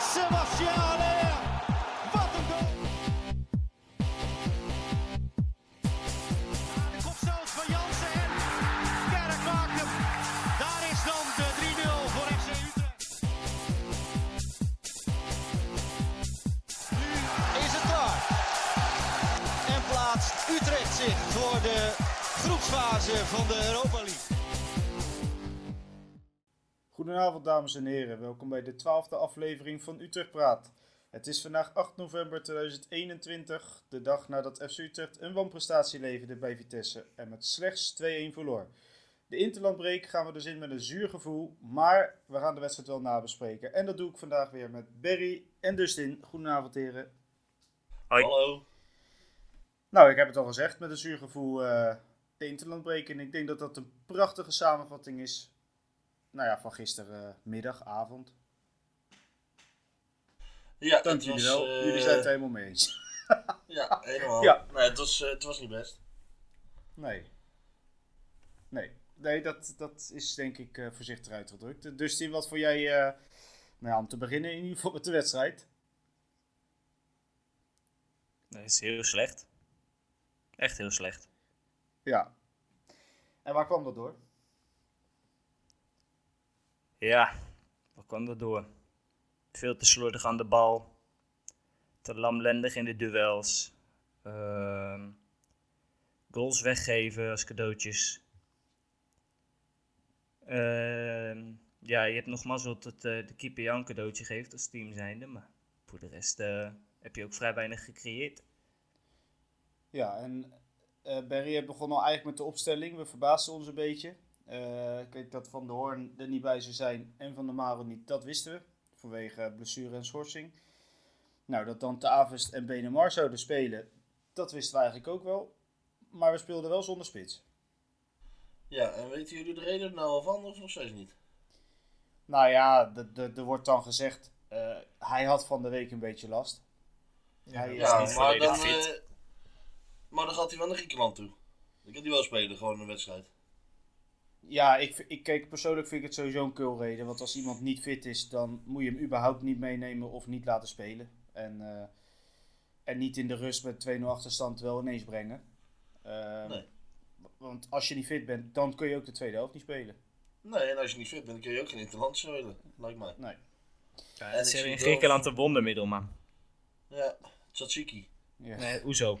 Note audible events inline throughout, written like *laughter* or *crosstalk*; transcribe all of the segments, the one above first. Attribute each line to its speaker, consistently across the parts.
Speaker 1: Haller. Wat een goal. De kopstoot van Jansen en Kerk maakt. Daar is dan de 3-0 voor FC Utrecht. Nu is het klaar. En plaatst Utrecht zich voor de groepsfase van de Europa League.
Speaker 2: Goedenavond dames en heren, welkom bij de twaalfde aflevering van Utrecht Praat. Het is vandaag 8 november 2021, de dag nadat FC Utrecht een wanprestatie leverde bij Vitesse en met slechts 2-1 verloor. De interlandbreek gaan we dus in met een zuur gevoel, maar we gaan de wedstrijd wel nabespreken. En dat doe ik vandaag weer met Berry en Dustin. Goedenavond heren.
Speaker 3: Hoi.
Speaker 4: Hallo.
Speaker 2: Nou, ik heb het al gezegd, met een zuur gevoel eh, de interlandbreek. En ik denk dat dat een prachtige samenvatting is nou ja, van gistermiddag, avond.
Speaker 4: Ja,
Speaker 2: Dank
Speaker 4: het
Speaker 2: jullie
Speaker 4: was,
Speaker 2: wel.
Speaker 4: eh,
Speaker 2: Jullie zijn het helemaal mee eens. *laughs*
Speaker 4: Ja, helemaal.
Speaker 2: Ja.
Speaker 4: Nee, het was, eh, het was niet best.
Speaker 2: Nee. Nee. Nee, dat, dat is denk ik eh, voorzichtig uitgedrukt. Dus Tim, wat voor jij, eh, nou ja, om te beginnen in ieder geval met de wedstrijd?
Speaker 3: Dat is heel slecht. Echt heel slecht.
Speaker 2: Ja. En waar kwam dat door?
Speaker 3: Ja, wat kwam dat door? Veel te slordig aan de bal. Te lamlendig in de duels. Ehm, goals weggeven als cadeautjes. Ehm, ja, je hebt nog mazzel dat eh, de keeper jou een cadeautje geeft als team zijnde. Maar voor de rest eh, heb je ook vrij weinig gecreëerd.
Speaker 2: Ja, en eh Barry begon al eigenlijk met de opstelling. We verbaasden ons een beetje. Eh, kijk, dat Van der Hoorn er niet bij zou zijn en Van der Maro niet, dat wisten we. Vanwege blessure en schorsing. Nou, dat dan Te Avest en Benemar zouden spelen, dat wisten we eigenlijk ook wel. Maar we speelden wel zonder spits.
Speaker 4: Ja, en weten jullie de reden er nou al van of nog steeds niet?
Speaker 2: Nou ja, de- de- er wordt dan gezegd, eh, hij had van de week een beetje last. Hij is
Speaker 4: Ja,
Speaker 3: niet
Speaker 4: maar dan,
Speaker 3: fit.
Speaker 4: eh, maar dan gaat hij wel naar Griekenland toe. Dan kan hij wel spelen, gewoon een wedstrijd.
Speaker 2: Ja, ik, ik kijk, persoonlijk vind ik het sowieso een kulreden. Want als iemand niet fit is, dan moet je hem überhaupt niet meenemen of niet laten spelen. En, eh, en niet in de rust met 2-0 achterstand wel ineens brengen. Ehm,
Speaker 4: Nee.
Speaker 2: Want als je niet fit bent, dan kun je ook de tweede helft niet spelen.
Speaker 4: Nee, en als je niet fit bent, dan kun je ook geen interland spelen. Lijkt mij.
Speaker 2: Nee.
Speaker 3: Ja,
Speaker 4: En
Speaker 3: is in Griekenland een wondermiddel, man.
Speaker 4: Ja, Tsatsiki.
Speaker 2: Ja.
Speaker 3: Nee, hoezo?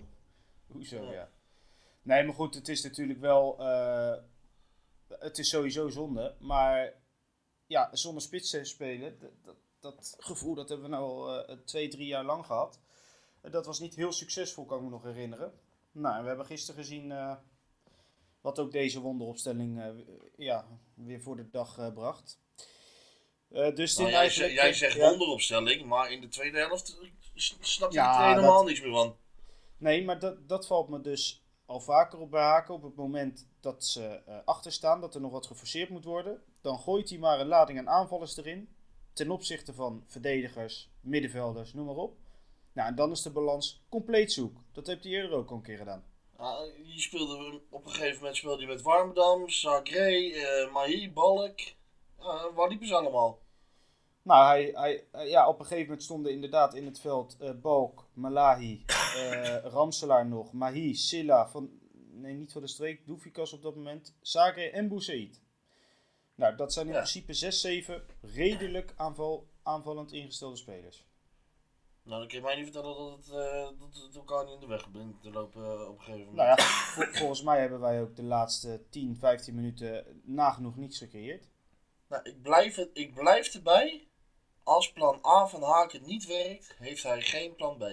Speaker 2: Hoezo,
Speaker 4: Ja.
Speaker 2: ja. Nee, maar goed, het is natuurlijk wel... eh, het is sowieso zonde. Maar ja, zonder spits te spelen, dat, dat, dat gevoel dat hebben we nou al eh, twee, drie jaar lang gehad. Eh, dat was niet heel succesvol, kan ik me nog herinneren. Nou, en we hebben gisteren gezien eh, wat ook deze wonderopstelling eh, ja, weer voor de dag bracht. Dus
Speaker 4: Nou, jij, zegt- jij zegt
Speaker 2: ja.
Speaker 4: wonderopstelling, maar in de tweede helft snap je
Speaker 2: Ja,
Speaker 4: er helemaal
Speaker 2: dat-
Speaker 4: niks meer van.
Speaker 2: Nee, maar dat, dat valt me dus al vaker op bij Haken. Op het moment dat ze eh achter staan, dat er nog wat geforceerd moet worden. Dan gooit hij maar een lading aan aanvallers erin. Ten opzichte van verdedigers, middenvelders, noem maar op. Nou, en dan is de balans compleet zoek. Dat heeft hij eerder ook al een keer gedaan.
Speaker 4: Ja, je speelde op een gegeven moment speelde je met Warmerdam, Zagré, eh Mahi, Balk. Ja, waar liepen ze allemaal?
Speaker 2: Nou, hij, hij, ja, op een gegeven moment stonden inderdaad in het veld eh Balk, Malahi, eh *laughs* Ramselaar nog, Mahi, Silla, van, nee niet van de streek, Doefikas op dat moment, Sagre en Boussaïd. Nou, dat zijn in
Speaker 4: Ja.
Speaker 2: principe 6, 7 redelijk aanval, aanvallend ingestelde spelers.
Speaker 4: Nou, dan kun je mij niet vertellen dat het, eh, dat het elkaar niet in de weg bent te lopen op een gegeven moment.
Speaker 2: Nou ja, vol- volgens mij hebben wij ook de laatste 10, 15 minuten nagenoeg niets gecreëerd.
Speaker 4: Nou, ik, blijf het, ik blijf erbij. Als plan A van Haken niet werkt, heeft hij geen plan B.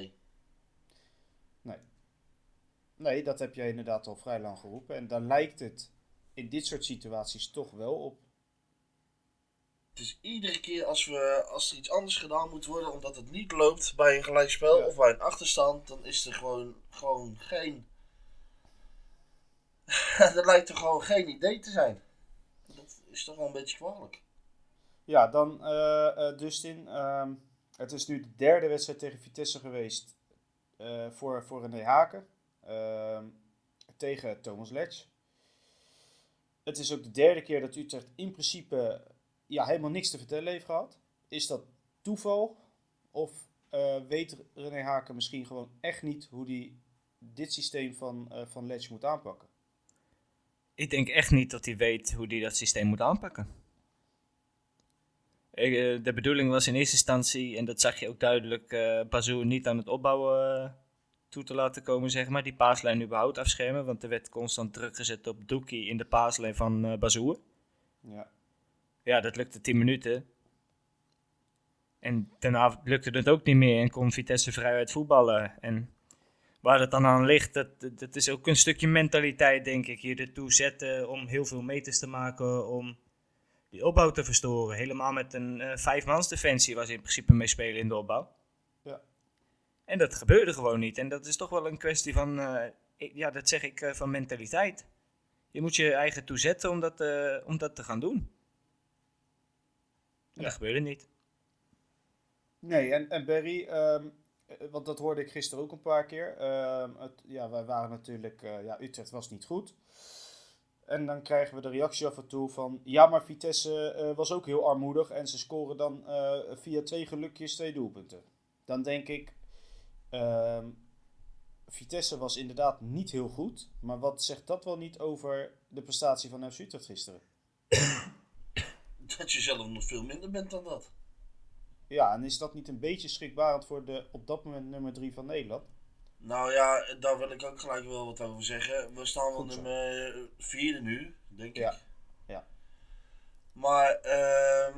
Speaker 2: Nee, dat heb jij inderdaad al vrij lang geroepen. En daar lijkt het in dit soort situaties toch wel op.
Speaker 4: Het is iedere keer als, we, als er iets anders gedaan moet worden, omdat het niet loopt bij een gelijkspel
Speaker 2: Ja.
Speaker 4: of bij een achterstand, dan is er gewoon, gewoon geen. *laughs* er lijkt er gewoon geen idee te zijn. Dat is toch wel een beetje kwalijk.
Speaker 2: Ja, dan eh, eh, Dustin. ehm, het is nu de derde wedstrijd tegen Vitesse geweest eh, voor, voor René Haken. ehm, tegen Thomas Letch. Het is ook de derde keer dat Utrecht in principe ja, helemaal niks te vertellen heeft gehad. Is dat toeval? Of weet René Haken misschien gewoon echt niet hoe hij dit systeem van, uh, van moet aanpakken?
Speaker 3: Ik denk echt niet dat hij weet hoe hij dat systeem moet aanpakken. Eh, de bedoeling was in eerste instantie, en dat zag je ook duidelijk, uh, Bazou niet aan het opbouwen uh, toe te laten komen, zeg maar. Die paaslijn überhaupt afschermen, want er werd constant druk gezet op Doekie in de paaslijn van uh, Bazou.
Speaker 2: Ja.
Speaker 3: Ja, dat lukte 10 minuten. En daarna lukte het ook niet meer en kon Vitesse vrijuit voetballen. En waar het dan aan ligt, dat, dat is ook een stukje mentaliteit, denk ik. Je ertoe zetten om heel veel meters te maken, om die opbouw te verstoren. Helemaal met een uh, vijfmans defensie waar ze in principe mee spelen in de opbouw.
Speaker 2: Ja.
Speaker 3: En dat gebeurde gewoon niet. En dat is toch wel een kwestie van, uh, ik, ja, dat zeg ik, uh, van mentaliteit. Je moet je eigen toezetten om dat, om dat te gaan doen. En ja. dat gebeurde niet.
Speaker 2: Nee, en, en Barry, um, want dat hoorde ik gisteren ook een paar keer. Um, het, ja, wij waren natuurlijk, ja, Utrecht was niet goed. En dan krijgen we de reactie af en toe van... Ja, maar Vitesse uh, was ook heel armoedig. En ze scoren dan uh, via twee gelukjes twee doelpunten. Dan denk ik... Uh, Vitesse was inderdaad niet heel goed. Maar wat zegt dat wel niet over de prestatie van FC Utrecht gisteren? *coughs*
Speaker 4: Dat je zelf nog veel minder bent dan dat.
Speaker 2: Ja, en is dat niet een beetje schrikbarend voor de op dat moment nummer drie van Nederland?
Speaker 4: Nou ja, daar wil ik ook gelijk wel wat over zeggen. We staan wel nummer vierde nu, denk
Speaker 2: ja.
Speaker 4: ik.
Speaker 2: Ja.
Speaker 4: Maar uh,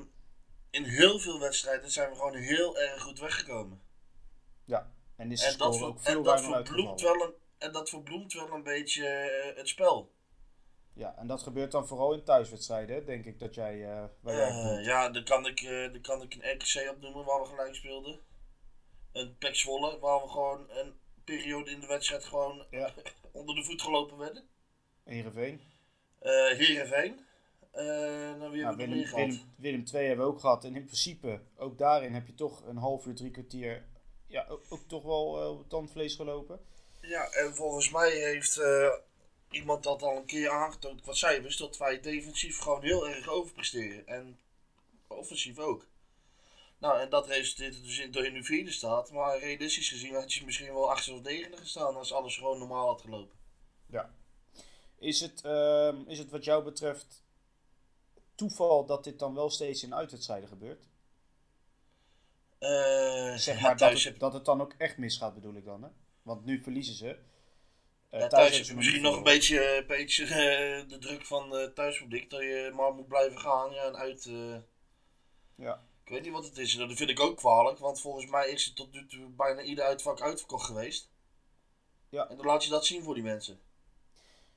Speaker 4: in heel veel wedstrijden zijn we gewoon heel erg goed weggekomen.
Speaker 2: Ja, en, is
Speaker 4: en dat, ver,
Speaker 2: ook veel
Speaker 4: en, dat verbloemt wel een, en dat verbloemt wel een beetje uh, het spel.
Speaker 2: Ja, en dat gebeurt dan vooral in thuiswedstrijden, denk ik dat jij... Uh, waar jij
Speaker 4: uh, ja, dan kan, ik, dan kan ik een RKC opnoemen waar we gelijk speelden. Een Pek Zwolle, waar we gewoon een periode in de wedstrijd gewoon
Speaker 2: ja. *laughs*
Speaker 4: onder de voet gelopen werden.
Speaker 2: Heerenveen.
Speaker 4: Uh, Heerenveen. Uh, nou, wie
Speaker 2: nou, Willem, Willem, Willem 2 hebben we ook gehad. En in principe, ook daarin heb je toch een half uur, drie kwartier... Ja, ook, ook toch wel uh, op tandvlees gelopen.
Speaker 4: Ja, en volgens mij heeft uh, iemand dat al een keer aangetoond qua cijfers... dat wij defensief gewoon heel erg overpresteren. En offensief ook. Nou, en dat resulteert er dus in dat je nu vierde staat. Maar realistisch gezien had je misschien wel achtste of negende gestaan als alles gewoon normaal had gelopen.
Speaker 2: Ja. Is het, uh, is het wat jou betreft toeval dat dit dan wel steeds in uitwedstrijden gebeurt?
Speaker 4: Uh,
Speaker 2: zeg maar
Speaker 4: ja,
Speaker 2: dat, het, dat het dan ook echt misgaat, bedoel ik dan. Hè? Want nu verliezen ze.
Speaker 4: Uh, ja, thuis, heb je misschien nog een beetje, een beetje uh, de druk van uh, thuispubliek. Dat je maar moet blijven gaan. Ja, en uit.
Speaker 2: ja.
Speaker 4: Ik weet niet wat het is. Dat vind ik ook kwalijk. Want volgens mij is het tot nu toe bijna ieder uitvak uitverkocht geweest.
Speaker 2: Ja.
Speaker 4: En dan laat je dat zien voor die mensen.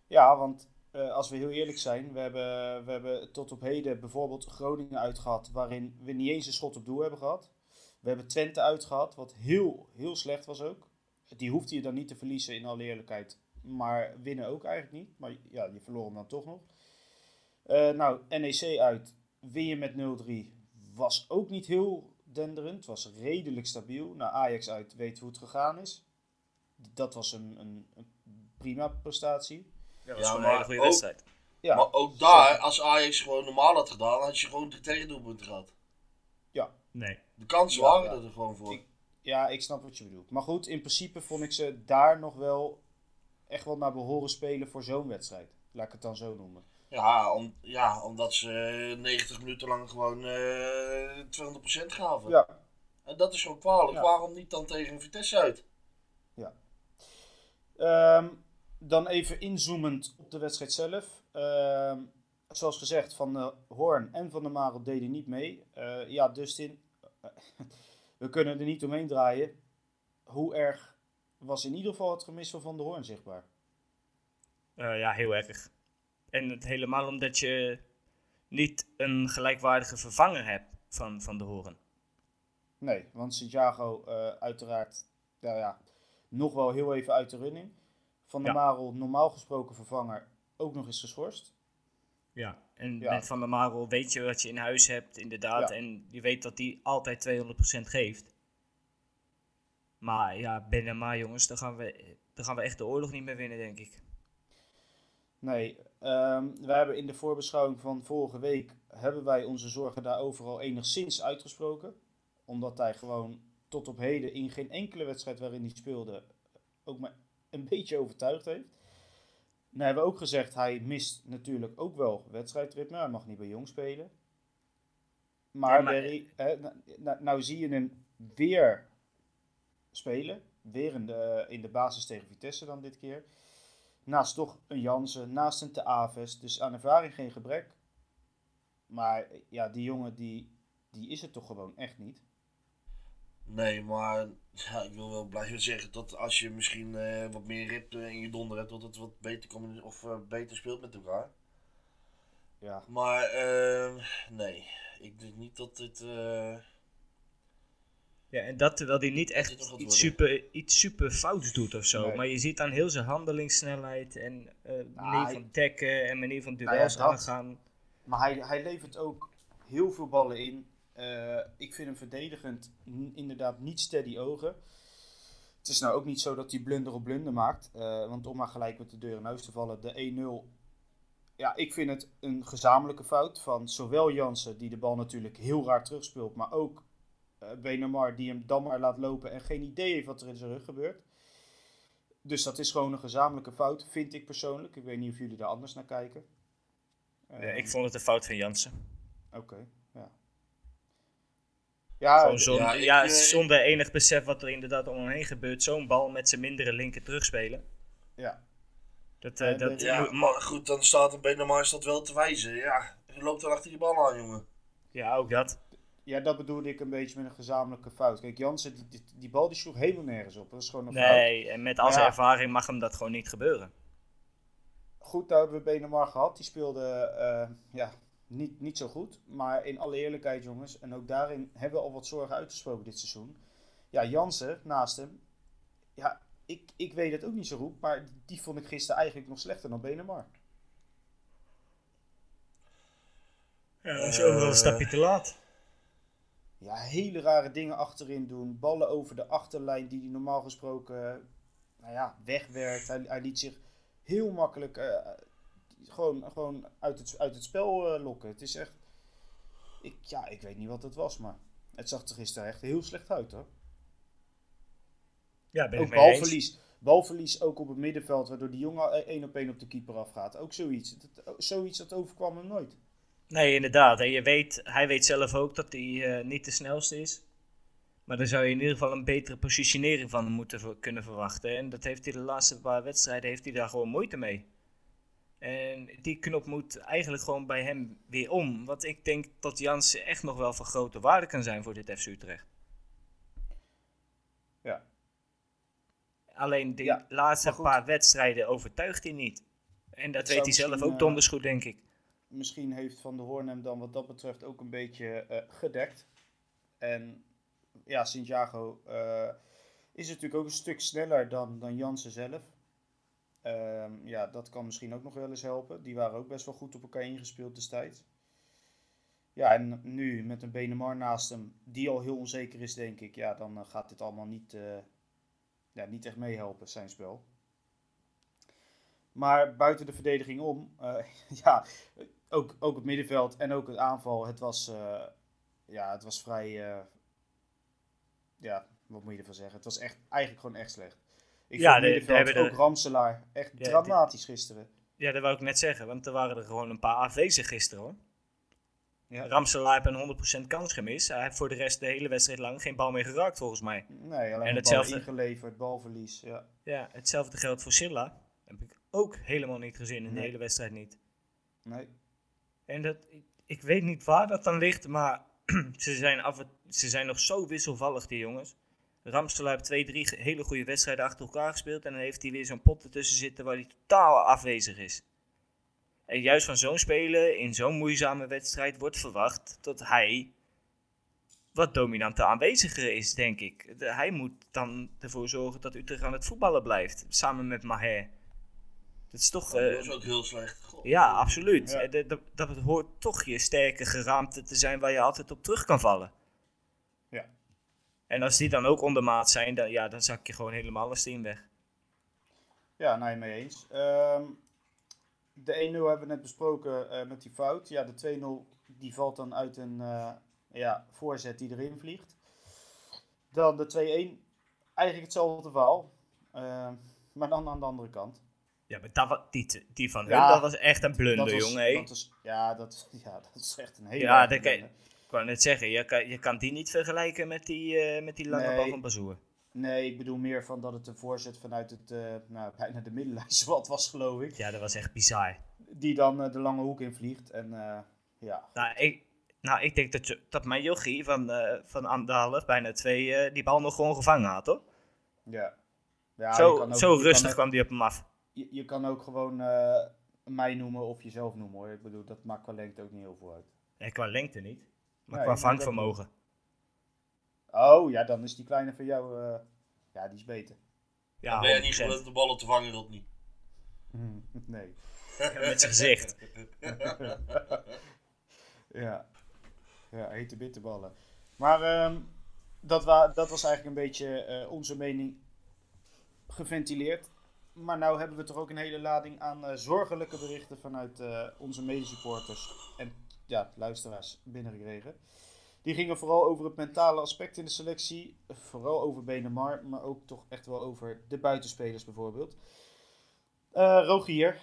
Speaker 2: Ja, want uh, als we heel eerlijk zijn. We hebben, we hebben tot op heden bijvoorbeeld Groningen uitgehad. Waarin we niet eens een schot op doel hebben gehad. We hebben Twente uitgehad. Wat heel, heel slecht was ook. Die hoefde je dan niet te verliezen in alle eerlijkheid. Maar winnen ook eigenlijk niet. Maar ja, je verloor hem dan toch nog. Uh, nou, NEC uit. Win je met 0-3 was ook niet heel denderend. Het was redelijk stabiel. Naar Ajax uit weet hoe het gegaan is. Dat was een, een, een prima prestatie.
Speaker 3: Ja, dat was ja, gewoon een hele goede ook, wedstrijd.
Speaker 4: Ja, maar ook daar, als Ajax gewoon normaal had gedaan, had je gewoon de tegendoelpunten gehad.
Speaker 2: Ja.
Speaker 3: Nee.
Speaker 4: De kansen
Speaker 2: ja,
Speaker 4: waren
Speaker 2: ja.
Speaker 4: er gewoon voor.
Speaker 2: Ik, ja, ik snap wat je bedoelt. Maar goed, in principe vond ik ze daar nog wel echt wel naar behoren spelen voor zo'n wedstrijd. Laat ik het dan zo noemen.
Speaker 4: Ja, om, ja omdat ze 90 minuten lang gewoon uh, 200% gaven.
Speaker 2: Ja.
Speaker 4: En dat is gewoon kwalijk.
Speaker 2: Ja.
Speaker 4: Waarom niet dan tegen Vitesse uit?
Speaker 2: Ja. Um, dan even inzoomend op de wedstrijd zelf. Um, zoals gezegd, Van de Hoorn en Van der Marel deden niet mee. Uh, ja, Dustin, *laughs* we kunnen er niet omheen draaien. Hoe erg was in ieder geval het gemis van Van der Hoorn zichtbaar?
Speaker 3: Uh, ja, heel erg. En het helemaal omdat je niet een gelijkwaardige vervanger hebt van, van de Horen.
Speaker 2: Nee, want Santiago uh, uiteraard nou ja, nog wel heel even uit de running. Van der ja. Marel, normaal gesproken vervanger, ook nog eens geschorst.
Speaker 3: Ja, en ja. met Van der Marel weet je wat je in huis hebt, inderdaad. Ja. En je weet dat hij altijd 200% geeft. Maar ja, Benema jongens, dan gaan, we, dan gaan we echt de oorlog niet meer winnen, denk ik.
Speaker 2: Nee, um, we hebben in de voorbeschouwing van vorige week hebben wij onze zorgen daar overal enigszins uitgesproken. Omdat hij gewoon tot op heden in geen enkele wedstrijd waarin hij speelde ook maar een beetje overtuigd heeft. Nou hebben we ook gezegd, hij mist natuurlijk ook wel wedstrijdritme. Hij mag niet bij Jong spelen. Maar,
Speaker 3: Ja, maar-
Speaker 2: nou zie je hem weer spelen. Weer in de, in de basis tegen Vitesse dan dit keer. Naast toch een Jansen, naast een Te Aves. Dus aan ervaring geen gebrek. Maar ja, die jongen die, die is het toch gewoon echt niet.
Speaker 4: Nee, maar ja, ik wil wel blijven zeggen dat als je misschien eh, wat meer rip eh, in je donder hebt, dat het wat beter, of, eh, beter speelt met elkaar.
Speaker 2: Ja,
Speaker 4: Maar nee, ik denk niet dat dit.
Speaker 3: Ja, en dat terwijl hij niet echt iets super, iets super fouts doet of zo.
Speaker 2: Nee.
Speaker 3: Maar je ziet aan heel zijn handelingssnelheid en eh manier van tacken en manier van
Speaker 2: Nou ja,
Speaker 3: duels
Speaker 2: dat.
Speaker 3: aangaan.
Speaker 2: Maar hij, hij levert ook heel veel ballen in. Eh, ik vind hem verdedigend inderdaad niet steady ogen. Het is nou ook niet zo dat hij blunder op blunder maakt. eh, want om maar gelijk met de deur in huis te vallen, de 1-0. Ja, ik vind het een gezamenlijke fout van zowel Jansen, die de bal natuurlijk heel raar terugspeelt, maar ook Benamar, die hem dan maar laat lopen en geen idee heeft wat er in zijn rug gebeurt. Dus dat is gewoon een gezamenlijke fout, vind ik persoonlijk. Ik weet niet of jullie daar anders naar kijken.
Speaker 3: Ja,
Speaker 2: Ehm,
Speaker 3: ik vond het een fout van Jansen.
Speaker 2: Oké, ja. Ja,
Speaker 4: ja,
Speaker 3: ja,
Speaker 4: ik, eh,
Speaker 3: zonder enig besef wat er inderdaad om hem heen gebeurt. Zo'n bal met zijn mindere linker terugspelen.
Speaker 2: ja.
Speaker 3: Dat, eh, dat,
Speaker 4: ja,
Speaker 3: moet-
Speaker 4: maar goed, dan staat een Benamar dat wel te wijzen. Ja, je loopt er achter die bal aan, jongen.
Speaker 3: ja, ook dat.
Speaker 2: Ja, dat bedoelde ik een beetje met een gezamenlijke fout. Kijk, Jansen, die, die, die bal die sloeg helemaal nergens op. Dat is gewoon een fout.
Speaker 3: Nee, en met al
Speaker 2: Maar
Speaker 3: zijn
Speaker 2: ja.
Speaker 3: ervaring mag hem dat gewoon niet gebeuren.
Speaker 2: Goed, daar hebben we Benemar gehad. Die speelde eh, ja, niet, niet zo goed. Maar in alle eerlijkheid, jongens, en ook daarin hebben we al wat zorgen uitgesproken dit seizoen. Ja, Jansen naast hem. Ja, ik, ik weet het ook niet zo goed, maar die vond ik gisteren eigenlijk nog slechter dan Benemar.
Speaker 3: Ja,
Speaker 4: dat is overal een stapje
Speaker 3: te laat.
Speaker 2: Ja, hele rare dingen achterin doen. Ballen over de achterlijn die hij normaal gesproken eh, nou ja, wegwerkt. Hij, hij liet zich heel makkelijk eh, gewoon, gewoon uit, het, uit het spel eh, lokken. Het is echt... Ik, ja, ik weet niet wat het was, maar het zag er gisteren echt heel slecht uit hoor.
Speaker 3: Ja, ben
Speaker 2: Ook
Speaker 3: eens.
Speaker 2: balverlies. Balverlies ook op het middenveld, waardoor die jongen één op één op de keeper afgaat. Ook zoiets. Dat, zoiets dat overkwam hem nooit.
Speaker 3: Nee, inderdaad. En je weet, hij weet zelf ook dat hij eh, niet de snelste is. Maar dan zou je in ieder geval een betere positionering van hem moeten kunnen verwachten. En dat heeft hij de laatste paar wedstrijden heeft hij daar gewoon moeite mee. En die knop moet eigenlijk gewoon bij hem weer om. Want ik denk dat Jansen echt nog wel van grote waarde kan zijn voor dit FC Utrecht.
Speaker 2: Ja.
Speaker 3: Alleen de
Speaker 2: Ja,
Speaker 3: laatste paar wedstrijden overtuigt hij niet. En dat
Speaker 2: Het
Speaker 3: weet hij zelf ook
Speaker 2: eh,
Speaker 3: donders goed, denk ik.
Speaker 2: Misschien heeft Van der Hoorn hem dan wat dat betreft ook een beetje eh, gedekt. En ja, Santiago eh is natuurlijk ook een stuk sneller dan, dan Jansen zelf. Ehm, ja, dat kan misschien ook nog wel eens helpen. Die waren ook best wel goed op elkaar ingespeeld destijds. Ja, en nu met een Benemar naast hem, die al heel onzeker is, denk ik. Ja, dan eh, gaat dit allemaal niet, ja, niet echt meehelpen, zijn spel. Maar buiten de verdediging om, *laughs* ja, ook, ook het middenveld en ook het aanval, het was, eh, ja, het was vrij, eh, ja, wat moet je ervan zeggen? Het was echt, eigenlijk gewoon echt slecht. Ik
Speaker 3: Ja,
Speaker 2: vond het middenveld,
Speaker 3: we hebben
Speaker 2: ook
Speaker 3: de-
Speaker 2: Ramselaar, echt dramatisch gisteren.
Speaker 3: Ja, dat wou ik net zeggen, want er waren er gewoon een paar afwezig gisteren hoor.
Speaker 2: Ja.
Speaker 3: Ramselaar heeft een 100% kans gemist. Hij heeft voor de rest de hele wedstrijd lang geen bal meer geraakt volgens mij.
Speaker 2: Nee, alleen
Speaker 3: En hetzelfde-
Speaker 2: ingeleverd, balverlies, ja.
Speaker 3: Ja, hetzelfde geldt voor Silla. Heb ik ook helemaal niet gezien in de hele wedstrijd niet.
Speaker 2: Nee.
Speaker 3: En dat, ik, weet niet waar dat dan ligt, maar *clears throat* ze, zijn af, ze zijn nog zo wisselvallig die jongens. Ramselaar heeft twee, drie ge- hele goede wedstrijden achter elkaar gespeeld. En dan heeft hij weer zo'n pot ertussen zitten waar hij totaal afwezig is. En juist van zo'n speler in zo'n moeizame wedstrijd wordt verwacht dat hij wat dominanter aanweziger is, denk ik. Hij moet dan ervoor zorgen dat Utrecht aan het voetballen blijft, samen met Maher. Dat is toch...
Speaker 4: dat
Speaker 3: eh,
Speaker 4: was ook heel slecht. God.
Speaker 3: ja, absoluut.
Speaker 2: Ja.
Speaker 3: Eh, Dat, dat, dat hoort toch je sterke geraamte te zijn waar je altijd op terug kan vallen.
Speaker 2: Ja.
Speaker 3: En als die dan ook ondermaat zijn, dan, ja, dan zak je gewoon helemaal als team weg.
Speaker 2: Ja, nee, mee eens. Ehm, de 1-0 hebben we net besproken eh, met die fout. Ja, de 2-0 die valt dan uit een eh, ja, voorzet die erin vliegt. Dan de 2-1. Eigenlijk hetzelfde verhaal. Eh, maar dan aan de andere kant.
Speaker 3: Ja, maar dat, wa- die, van
Speaker 2: Ja,
Speaker 3: hun, dat was echt een blunder,
Speaker 2: dat was,
Speaker 3: jongen. hé.
Speaker 2: Dat was, ja, dat, ja, dat is echt een hele
Speaker 3: Ja,
Speaker 2: erge
Speaker 3: dat kan je-
Speaker 2: blunder.
Speaker 3: Ik wou net zeggen, je kan, je kan die niet vergelijken met die, eh, met die lange
Speaker 2: Nee.
Speaker 3: bal van Bazoer.
Speaker 2: Nee, ik bedoel meer van dat het een voorzet vanuit het, eh, nou, *laughs* bijna de middenlijn wat was, geloof ik.
Speaker 3: Ja, dat was echt bizar.
Speaker 2: Die dan eh, de lange hoek invliegt. En eh, ja,
Speaker 3: Nou, ik, nou, ik denk dat, je, dat mijn jochie van, eh van anderhalf, bijna twee, eh, die bal nog gewoon gevangen had, hoor.
Speaker 2: ja. ja je
Speaker 3: zo
Speaker 2: kan ook-
Speaker 3: zo
Speaker 2: je
Speaker 3: rustig
Speaker 2: ook-
Speaker 3: kwam die op hem af.
Speaker 2: Je, je kan ook gewoon eh, mij noemen of jezelf noemen hoor. Ik bedoel, dat maakt qua lengte ook niet heel veel uit.
Speaker 3: Nee, qua lengte niet, maar
Speaker 2: Nee,
Speaker 3: qua vangvermogen.
Speaker 2: Oh ja, dan is die kleine van jou, eh, ja, die is beter.
Speaker 3: Ja,
Speaker 4: ben je niet
Speaker 3: 100%.
Speaker 4: gewend de ballen te vangen, Rodney? *laughs*
Speaker 2: Nee.
Speaker 3: Met zijn gezicht. *laughs*
Speaker 2: Ja. Ja, hete bitterballen. Maar ehm, dat, wa dat was eigenlijk een beetje eh, onze mening geventileerd. Maar nou hebben we toch ook een hele lading aan eh, zorgelijke berichten vanuit eh, onze medesupporters en ja, luisteraars binnengekregen. Die gingen vooral over het mentale aspect in de selectie. Vooral over Benemar, maar ook toch echt wel over de buitenspelers bijvoorbeeld. Eh Rogier.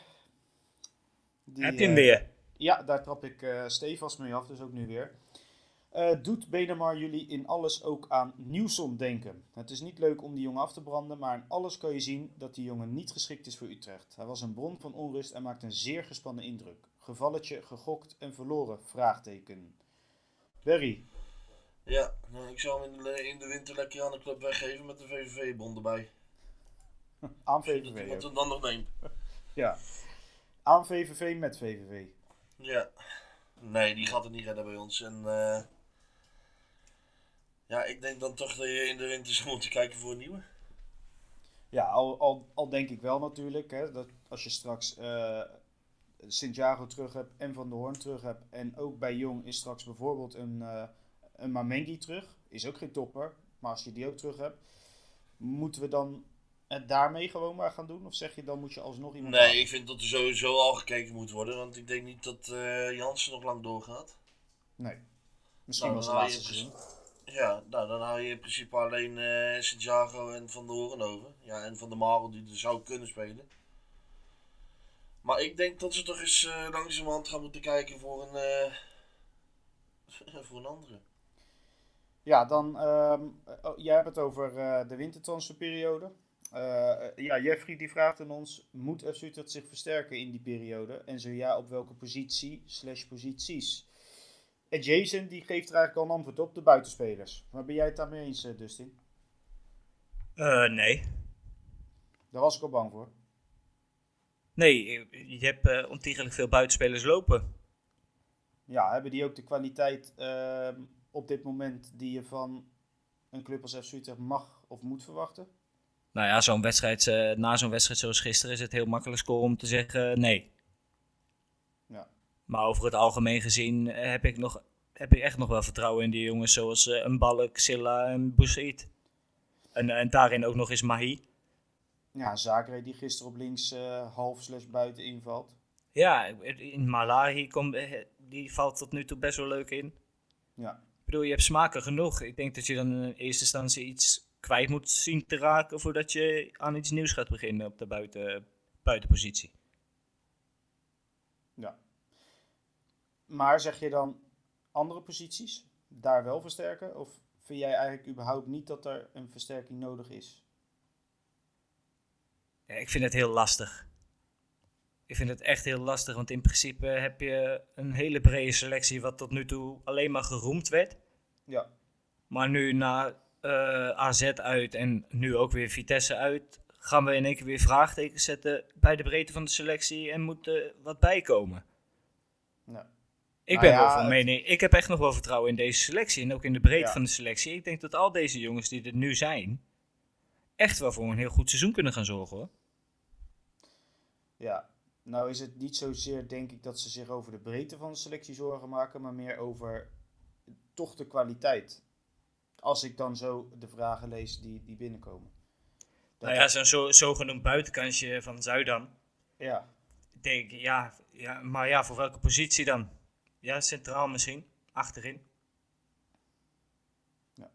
Speaker 2: Die,
Speaker 3: Heb je hem weer?
Speaker 2: ja, daar trap ik eh stevast mee af, dus ook nu weer. Eh, doet Benemar jullie in alles ook aan Nieuwson denken? Het is niet leuk om die jongen af te branden, maar in alles kan je zien dat die jongen niet geschikt is voor Utrecht. Hij was een bron van onrust en maakt een zeer gespannen indruk. Gevalletje, gegokt en verloren? Vraagteken. Berry,
Speaker 4: Ja, nou, ik zou hem in de, in de winter lekker aan de club weggeven met de VVV-bond erbij. *laughs*
Speaker 2: aan
Speaker 4: Dat
Speaker 2: VVV. ook.
Speaker 4: hem dan nog neemt. *laughs*
Speaker 2: Ja. Aan VVV met VVV.
Speaker 4: Ja. Nee, die gaat het niet redden bij ons. En eh, ja, ik denk dan toch dat je in de winter zou moeten kijken voor een nieuwe.
Speaker 2: Ja, al, al, al denk ik wel natuurlijk, hè, dat als je straks eh Santiago terug hebt en Van der Hoorn terug hebt. En ook bij Jong is straks bijvoorbeeld een, eh een Mamengi terug. Is ook geen topper, maar als je die ook terug hebt. Moeten we dan het daarmee gewoon maar gaan doen? Of zeg je dan moet je alsnog iemand
Speaker 4: Nee, ik vind dat er sowieso al gekeken moet worden. Want ik denk niet dat eh Jansen nog lang doorgaat.
Speaker 2: Nee. Misschien
Speaker 4: Nou,
Speaker 2: was het laatste seizoen.
Speaker 4: Ja, nou dan hou je in principe alleen eh Santiago en Van der Hoorn over. Ja, en Van der Marel die er zou kunnen spelen. Maar ik denk dat ze toch eens eh, langzamerhand gaan moeten kijken voor een, eh, *laughs* voor een andere.
Speaker 2: Ja, dan, ehm, oh, jij hebt het over de wintertransferperiode. Ja, Jeffrey die vraagt aan ons, moet FC zich versterken in die periode? En zo ja, op welke positie slash posities? En Jason die geeft er eigenlijk al een antwoord op, de buitenspelers. Maar ben jij het daarmee eens, eh, Dustin?
Speaker 3: Eh, nee.
Speaker 2: Daar was ik al bang voor.
Speaker 3: Nee, je je hebt eh, ontiegelijk veel buitenspelers lopen.
Speaker 2: Ja, hebben die ook de kwaliteit ehm, op dit moment die je van een club als FC Utrecht mag of moet verwachten?
Speaker 3: Nou ja, zo'n wedstrijd, eh, na zo'n wedstrijd zoals gisteren is het heel makkelijk om te zeggen eh, nee. Maar over het algemeen gezien eh, heb ik, nog, heb ik echt nog wel vertrouwen in die jongens zoals eh een Balk, Silla en Boussaïd. En, en daarin ook nog eens Mahi.
Speaker 2: Ja, Zakre die gisteren op links eh, half slash buiten invalt.
Speaker 3: Ja, in Malahi komt, eh, die valt tot nu toe best wel leuk in.
Speaker 2: Ja.
Speaker 3: Ik bedoel, je hebt smaken genoeg. Ik denk dat je dan in eerste instantie iets kwijt moet zien te raken voordat je aan iets nieuws gaat beginnen op de buiten, buitenpositie.
Speaker 2: Ja. Maar zeg je dan andere posities daar wel versterken? Of vind jij eigenlijk überhaupt niet dat er een versterking nodig is?
Speaker 3: Ja, ik vind het heel lastig. Ik vind het echt heel lastig, want in principe heb je een hele brede selectie wat tot nu toe alleen maar geroemd werd.
Speaker 2: Ja.
Speaker 3: Maar nu na eh, AZ uit en nu ook weer Vitesse uit, gaan we in één keer weer vraagtekens zetten bij de breedte van de selectie en moet er wat bijkomen.
Speaker 2: ja.
Speaker 3: Ik
Speaker 2: Nou
Speaker 3: ben
Speaker 2: ja,
Speaker 3: wel van mening, ik heb echt nog wel vertrouwen in deze selectie en ook in de breedte
Speaker 2: Ja.
Speaker 3: van de selectie. Ik denk dat al deze jongens die er nu zijn, echt wel voor een heel goed seizoen kunnen gaan zorgen hoor.
Speaker 2: Ja. Nou is het niet zozeer denk ik dat ze zich over de breedte van de selectie zorgen maken, maar meer over toch de kwaliteit. Als ik dan zo de vragen lees die, die binnenkomen. Dat
Speaker 3: Nou ja, zo'n zo, zogenoemd buitenkansje van Zuidam.
Speaker 2: ja.
Speaker 3: Ik denk, ja, ja, maar ja, voor welke positie dan? Ja, centraal misschien, achterin.
Speaker 2: Ja.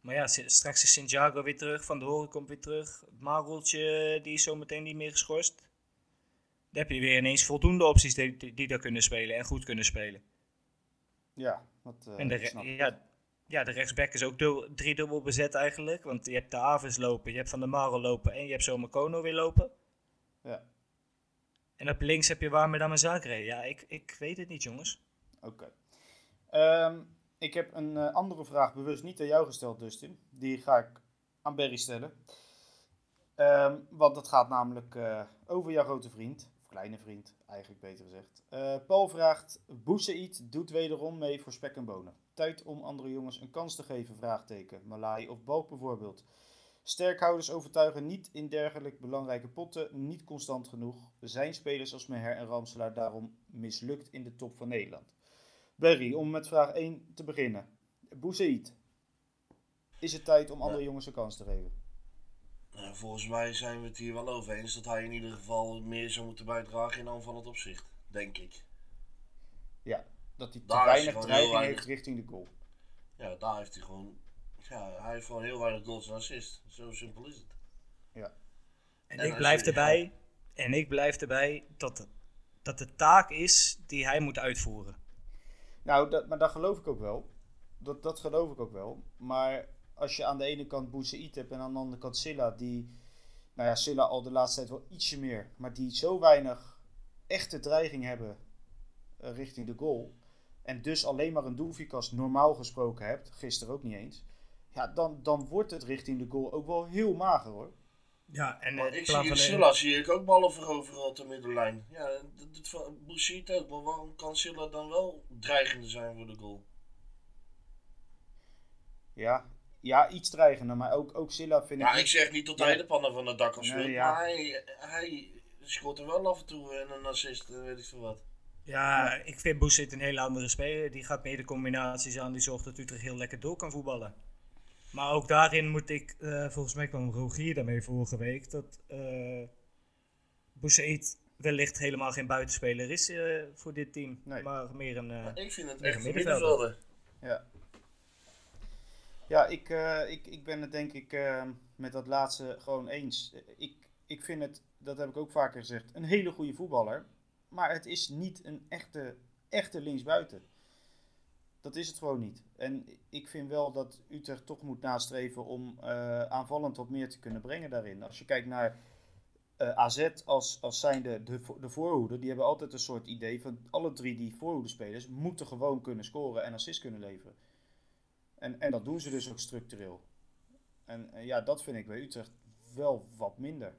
Speaker 3: Maar ja, straks is Santiago weer terug, Van de Horen komt weer terug. Mareltje, die is zometeen niet meer geschorst. Dan heb je weer ineens voldoende opties die, die, die daar kunnen spelen en goed kunnen spelen.
Speaker 2: Ja, dat eh,
Speaker 3: en de, re-
Speaker 2: snap ik.
Speaker 3: ja, ja, de rechtsback is ook dul- driedubbel bezet eigenlijk. Want je hebt de Aves lopen, je hebt Van der Marel lopen en je hebt zomaar Kono weer lopen.
Speaker 2: Ja,
Speaker 3: En op links heb je Warme dan Zagre. Ja, ik, ik weet het niet, jongens.
Speaker 2: Oké. Ehm, ik heb een eh, andere vraag bewust niet aan jou gesteld, Dustin. Die ga ik aan Berry stellen. Ehm, want dat gaat namelijk eh, over jouw grote vriend. Of kleine vriend, eigenlijk beter gezegd. Eh, Paul vraagt, Boussaïd doet wederom mee voor spek en bonen. Tijd om andere jongens een kans te geven, vraagteken. Malai of Balk bijvoorbeeld. Sterkhouders overtuigen niet in dergelijk belangrijke potten, niet constant genoeg. Zijn spelers als Meher en Ramselaar daarom mislukt in de top van Nederland? Berry, om met vraag 1 te beginnen. Boussaïd, is het tijd om andere jongens een kans te geven?
Speaker 4: Nou, volgens mij zijn we het hier wel over eens dat hij in ieder geval meer zou moeten bijdragen in aanvallend opzicht. Denk ik.
Speaker 2: Ja, dat hij te
Speaker 4: Daar
Speaker 2: weinig dreiging
Speaker 4: weinig.
Speaker 2: heeft richting de goal.
Speaker 4: Ja, daar heeft hij gewoon. Ja, hij heeft gewoon heel weinig goals en assists. Zo simpel is het.
Speaker 2: Ja,
Speaker 3: En,
Speaker 4: En
Speaker 3: ik blijf erbij, en ik blijf erbij dat, het- dat de taak is die hij moet uitvoeren.
Speaker 2: Nou, dat, maar dat geloof ik ook wel. Dat, dat geloof ik ook wel. Maar als je aan de ene kant Boussaïd hebt en aan de andere kant Silla, die, nou ja, Silla al de laatste tijd wel ietsje meer, maar die zo weinig echte dreiging hebben eh, richting de goal. En dus alleen maar een doelvikas normaal gesproken hebt, gisteren ook niet eens. Ja, dan, dan wordt het richting de goal ook wel heel mager hoor.
Speaker 3: Ja, en
Speaker 4: Maar
Speaker 3: eh,
Speaker 4: ik
Speaker 3: in
Speaker 4: zie in Silla zie ik ook ballen veroveren op de middenlijn. Ja, dat Boussaïd ook. Maar waarom kan Silla dan wel dreigender zijn voor de goal?
Speaker 2: Ja, ja iets dreigender, maar ook, ook Silla vind ik...
Speaker 4: Ja, ik zeg niet dat
Speaker 2: Ja.
Speaker 4: hij de pannen van het dak kan
Speaker 2: Nee,
Speaker 4: spelen.
Speaker 2: ja.
Speaker 4: Maar hij, hij scoort er wel af en toe en een assist en weet ik veel wat.
Speaker 3: Ja, ik vind Boesit een hele andere speler. Die gaat meer de combinaties aan. Die zorgt dat Utrecht heel lekker door kan voetballen. Maar ook daarin moet ik, eh, volgens mij kwam Rogier daarmee vorige week, dat eh Boussaïd wellicht helemaal geen buitenspeler is eh, voor dit team.
Speaker 2: Nee.
Speaker 3: Maar meer een... eh,
Speaker 4: Ik vind het echt
Speaker 3: een middenvelder.
Speaker 4: middenvelder.
Speaker 2: Ja. Ja, ik, eh, ik, ik ben het denk ik eh, met dat laatste gewoon eens. Ik, ik vind het, dat heb ik ook vaker gezegd, een hele goede voetballer. Maar het is niet een echte, echte linksbuiten. Dat is het gewoon niet. En ik vind wel dat Utrecht toch moet nastreven om eh, aanvallend wat meer te kunnen brengen daarin. Als je kijkt naar eh, AZ als, als zijnde de, de voorhoede, die hebben altijd een soort idee van alle drie die voorhoedespelers moeten gewoon kunnen scoren en assist kunnen leveren. En, en dat doen ze dus ook structureel. En ja, dat vind ik bij Utrecht wel wat minder.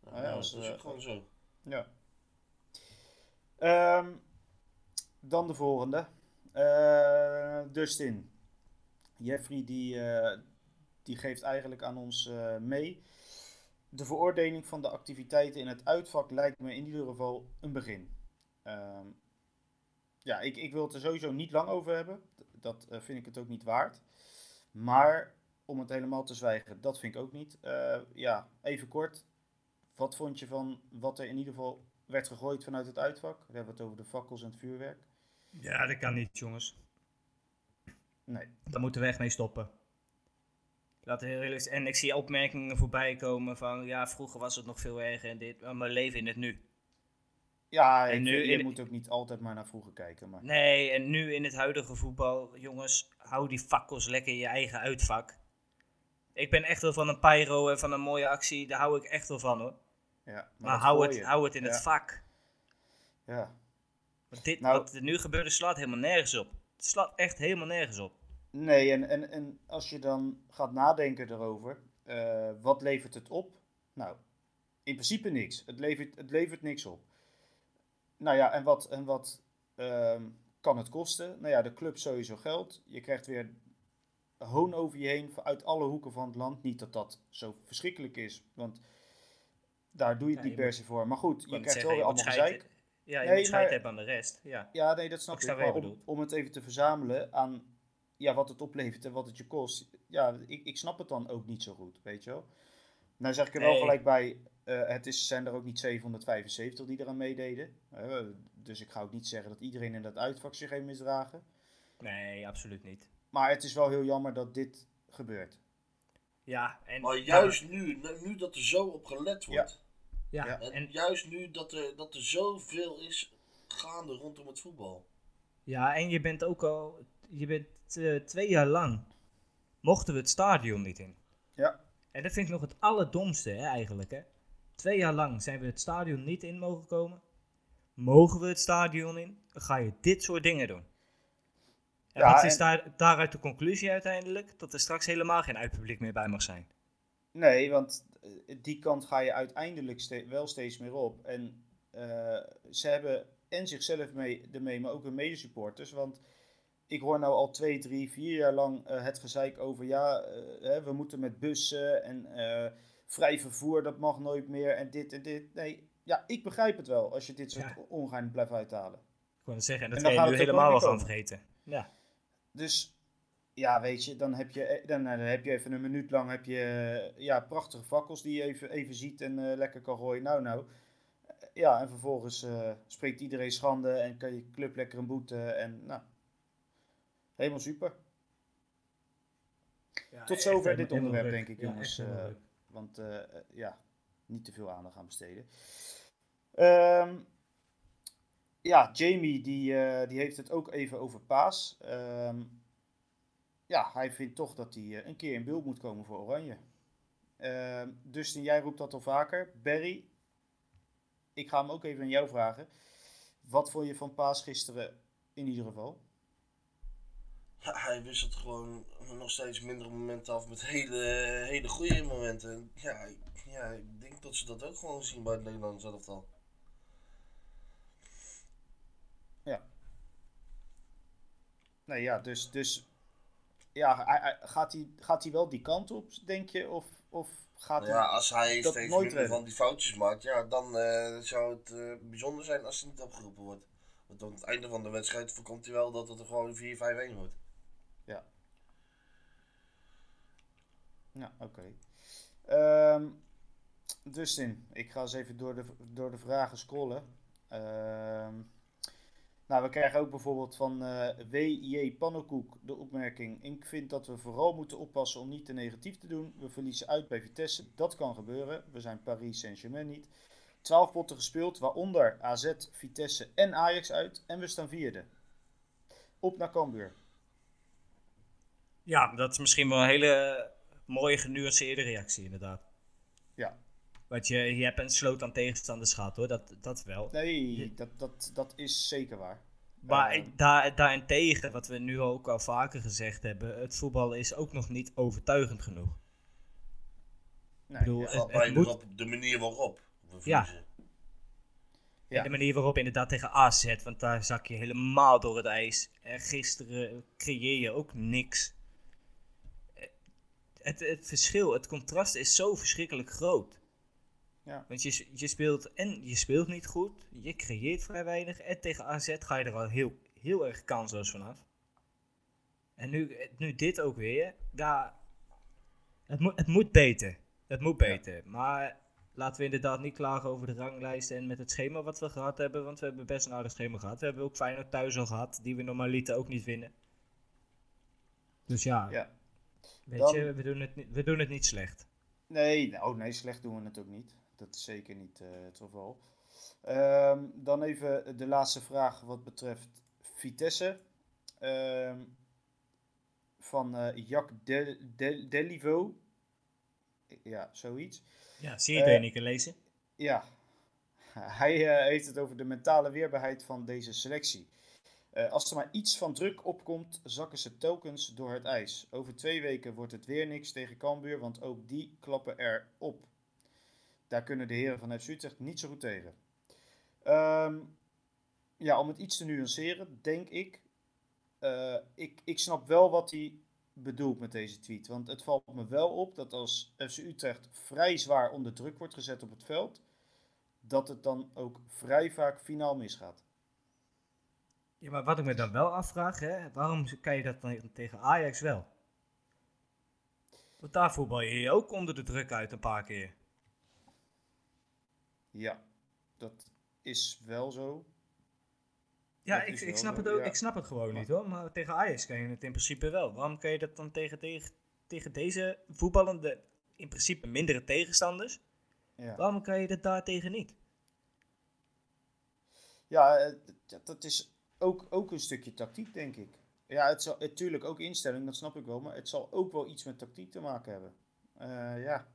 Speaker 4: Ja,
Speaker 2: ja,
Speaker 4: dat
Speaker 2: als,
Speaker 4: is
Speaker 2: eh,
Speaker 4: gewoon zo.
Speaker 2: Ja. Ehm, dan de volgende. Eh, Dustin. Jeffrey die, eh, die geeft eigenlijk aan ons eh, mee. De veroordeling van de activiteiten in het uitvak lijkt me in ieder geval een begin. Ehm, ja, ik, ik wil het er sowieso niet lang over hebben. Dat vind ik het ook niet waard. Maar om het helemaal te zwijgen, dat vind ik ook niet. Ja, even kort. Wat vond je van wat er in ieder geval werd gegooid vanuit het uitvak? We hebben het over de fakkels en het vuurwerk.
Speaker 3: Ja, dat kan niet, jongens.
Speaker 2: Nee.
Speaker 3: Daar moeten we echt mee stoppen. Heel. En ik zie opmerkingen voorbij komen van, ja, vroeger was het nog veel erger en dit, maar we leven in het nu.
Speaker 2: Ja,
Speaker 3: En nu
Speaker 2: je moet ook niet altijd maar naar vroeger kijken. Maar...
Speaker 3: Nee, en nu in het huidige voetbal, jongens, hou die fakkels lekker in je eigen uitvak. Ik ben echt wel van een pyro en van een mooie actie, daar hou ik echt wel van hoor.
Speaker 2: Ja,
Speaker 3: Maar, hou, het, hou het in
Speaker 2: Ja.
Speaker 3: het vak.
Speaker 2: Ja.
Speaker 3: Want dit,
Speaker 2: Nou-
Speaker 3: wat er nu gebeurt, slaat helemaal nergens op. Het slaat echt helemaal nergens op.
Speaker 2: Nee, en, en, en als je dan gaat nadenken erover, eh, wat levert het op? Nou, in principe niks. Het levert, het levert niks op. Nou ja, en wat, en wat ehm, kan het kosten? Nou ja, de club sowieso geld. Je krijgt weer hoon over je heen uit alle hoeken van het land. Niet dat dat zo verschrikkelijk is, want daar doe je het
Speaker 3: Ja,
Speaker 2: niet per se voor. Maar goed, je krijgt
Speaker 3: zeggen,
Speaker 2: wel weer allemaal gezeik.
Speaker 3: Ja, je
Speaker 2: Nee,
Speaker 3: moet scheid
Speaker 2: maar-
Speaker 3: hebben aan de rest. Ja.
Speaker 2: Ja, nee, dat snap
Speaker 3: Ik
Speaker 2: Maar om, om het even te verzamelen aan ja, wat het oplevert en wat het je kost. Ja, ik, ik snap het dan ook niet zo goed, weet je wel. Nou zeg ik er wel gelijk bij, eh, het is, zijn er ook niet 775 die eraan meededen. Eh, dus ik ga ook niet zeggen dat iedereen in dat uitvak zich heeft misdragen.
Speaker 3: Nee, absoluut niet.
Speaker 2: maar het is wel heel jammer dat dit gebeurt.
Speaker 3: Ja, en,
Speaker 4: Maar juist nu, nu dat er zo op gelet wordt.
Speaker 3: ja,
Speaker 2: ja.
Speaker 4: En,
Speaker 3: en,
Speaker 4: juist nu dat er, dat er zoveel is gaande rondom het voetbal.
Speaker 3: ja, en je bent ook al, je bent eh, twee jaar lang, mochten we het stadion niet in.
Speaker 2: Ja.
Speaker 3: En dat vind ik nog het allerdomste hè, eigenlijk. Hè. Twee jaar lang zijn we het stadion niet in mogen komen. Mogen we het stadion in, dan ga je dit soort dingen doen. En
Speaker 2: Ja,
Speaker 3: wat is
Speaker 2: en-
Speaker 3: daar, daaruit de conclusie uiteindelijk? Dat er straks helemaal geen uitpubliek meer bij mag zijn.
Speaker 2: Nee, want die kant ga je uiteindelijk ste- wel steeds meer op. En eh, ze hebben en zichzelf mee, ermee, maar ook hun medesupporters. Want ik hoor nou al twee, drie, vier jaar lang eh, het gezeik over... ja, eh, hè, we moeten met bussen en eh, vrij vervoer, dat mag nooit meer en dit en dit. Nee, ja, ik begrijp het wel als je dit soort
Speaker 3: Ja.
Speaker 2: ongein blijft uithalen.
Speaker 3: Ik wou net zeggen, en dat
Speaker 2: En
Speaker 3: ga je nu helemaal wel gaan vergeten. Ja.
Speaker 2: Dus ja, weet je, dan heb je, eh, dan, eh, dan heb je even een minuut lang heb je, eh, ja, prachtige fakkels die je even, even ziet en lekker kan gooien. Nou, nou. Ja, en vervolgens spreekt iedereen schande en kan je club lekker een boete. En nou, helemaal super. Tot zover dit onderwerp, denk ik, jongens. want ja, niet te veel aandacht aan besteden. Ehm, ja, Jamie die, die heeft het ook even over Paas. Ehm, ja, hij vindt toch dat hij eh, een keer in beeld moet komen voor Oranje. Ehm Dustin, jij roept dat al vaker. Barry, ik ga hem ook even aan jou vragen. Wat vond je van Paas gisteren in ieder geval?
Speaker 4: Ja, hij wisselt gewoon nog steeds mindere momenten af met hele, hele goede momenten. Ja, ik- ja, ik denk dat ze dat ook gewoon zien bij het Nederlands elftal.
Speaker 2: Nee, ja, dus, dus ja, hij- gaat, hij, gaat hij wel die kant op, denk je? Of, of gaat
Speaker 4: Nou ja,
Speaker 2: hij...
Speaker 4: als hij
Speaker 2: dat
Speaker 4: steeds
Speaker 2: nooit redden.
Speaker 4: van die foutjes maakt, ja, dan eh, zou het eh, bijzonder zijn als hij niet opgeroepen wordt. Want aan het einde van de wedstrijd voorkomt hij wel dat het er gewoon 4-5-1 wordt.
Speaker 2: Ja, oké. Ehm, Dustin, ik ga eens even door de, door de vragen scrollen. Ehm, nou, we krijgen ook bijvoorbeeld van eh W.J. Pannenkoek de opmerking. Ik vind dat we vooral moeten oppassen om niet te negatief te doen. We verliezen uit bij Vitesse. Dat kan gebeuren. We zijn Paris Saint-Germain niet. 12 potten gespeeld, waaronder AZ, Vitesse en Ajax uit. En we staan vierde. Op naar Cambuur.
Speaker 3: Ja, dat is misschien wel een hele mooie genuanceerde reactie inderdaad.
Speaker 2: Ja.
Speaker 3: Want je, je hebt een sloot aan tegenstanders gehad hoor, dat, dat wel.
Speaker 2: Nee, dat, dat, dat is zeker waar.
Speaker 3: Maar
Speaker 2: Eh,
Speaker 3: ik- daar, daarentegen, wat we nu ook al vaker gezegd hebben, het voetbal is ook nog niet overtuigend genoeg.
Speaker 2: nee,
Speaker 3: bedoel,
Speaker 2: ja.
Speaker 3: het- moet-
Speaker 4: erop de manier waarop we
Speaker 3: Ja.
Speaker 2: Ja.
Speaker 3: En de manier waarop inderdaad tegen AZ, want daar zak je helemaal door het ijs. En gisteren creëer je ook niks. Eh, Het, het verschil, het contrast is zo verschrikkelijk groot.
Speaker 2: Ja.
Speaker 3: Want je, je speelt en je speelt niet goed, je creëert vrij weinig. En tegen AZ ga je er al heel, heel erg kansloos vanaf. En nu, nu dit ook weer. Ja, het, moet, het moet beter. Het moet beter. Maar laten we inderdaad niet klagen over de ranglijst en met het schema wat we gehad hebben. Want we hebben best een aardig schema gehad. We hebben ook Feyenoord thuis al gehad, die we normaliter ook niet winnen. Dus ja,
Speaker 2: Ja.
Speaker 3: weet
Speaker 2: Dan-
Speaker 3: je, we doen, het, niet- we doen het niet slecht.
Speaker 2: Nee, nou, nee, slecht doen we het ook niet. Dat is zeker niet eh, het geval. Ehm, dan even de laatste vraag wat betreft Vitesse. Ehm, van eh Jack Del, Del, Delivo. Ja, zoiets.
Speaker 3: Ja, zie je het niet lezen?
Speaker 2: Ja, *laughs* hij heeft het over de mentale weerbaarheid van deze selectie. Als er maar iets van druk opkomt, zakken ze telkens door het ijs. Over twee weken wordt het weer niks tegen Cambuur, want ook die klappen er op. Daar kunnen de heren van FC Utrecht niet zo goed tegen. Ehm, ja, om het iets te nuanceren, denk ik, eh, ik. Ik snap wel wat hij bedoelt met deze tweet. Want het valt me wel op dat als FC Utrecht vrij zwaar onder druk wordt gezet op het veld, dat het dan ook vrij vaak finaal misgaat.
Speaker 3: Ja, maar wat ik me dan wel afvraag, hè, waarom kan je dat dan tegen Ajax wel? Want daar voetbal je je ook onder de druk uit een paar keer.
Speaker 2: Ja, dat is wel zo.
Speaker 3: Ja,
Speaker 2: Dat
Speaker 3: ik, ik, snap
Speaker 2: zo,
Speaker 3: het ook,
Speaker 2: ja.
Speaker 3: ik snap het gewoon niet hoor. Maar tegen Ajax kan je het in principe wel. Waarom kan je dat dan tegen, tegen, tegen deze voetballende, in principe mindere tegenstanders?
Speaker 2: Ja.
Speaker 3: Waarom kan je dat daar tegen niet?
Speaker 2: Ja, eh, dat- is ook, ook een stukje tactiek, denk ik. Ja, het zal natuurlijk ook instelling, dat snap ik wel. Maar het zal ook wel iets met tactiek te maken hebben. Eh, ja.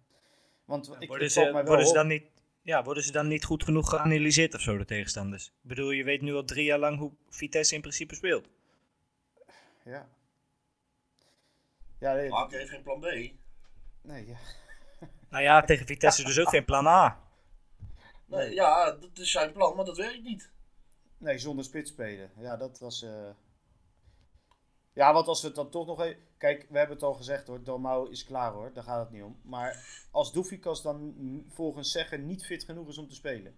Speaker 2: Want ik,
Speaker 3: worden, ze,
Speaker 2: mij wel
Speaker 3: worden, ze dan niet, ja, worden ze dan niet goed genoeg geanalyseerd of zo, de tegenstanders? Ik bedoel, je weet nu al drie jaar lang hoe Vitesse in principe speelt.
Speaker 2: Ja. Ja, nee,
Speaker 4: heeft geen plan B.
Speaker 2: nee, ja. *laughs*
Speaker 3: Nou ja, tegen Vitesse dus ook geen plan A.
Speaker 4: Nee,
Speaker 2: Nee.
Speaker 4: Ja, dat is zijn plan, maar dat werkt niet.
Speaker 2: Nee, zonder spits spelen. Ja, dat was. eh, Ja, want als we het dan toch nog even. Kijk, we hebben het al gezegd hoor. Dalmau is klaar hoor. Daar gaat het niet om. Maar als Doefikas dan volgens zeggen niet fit genoeg is om te spelen.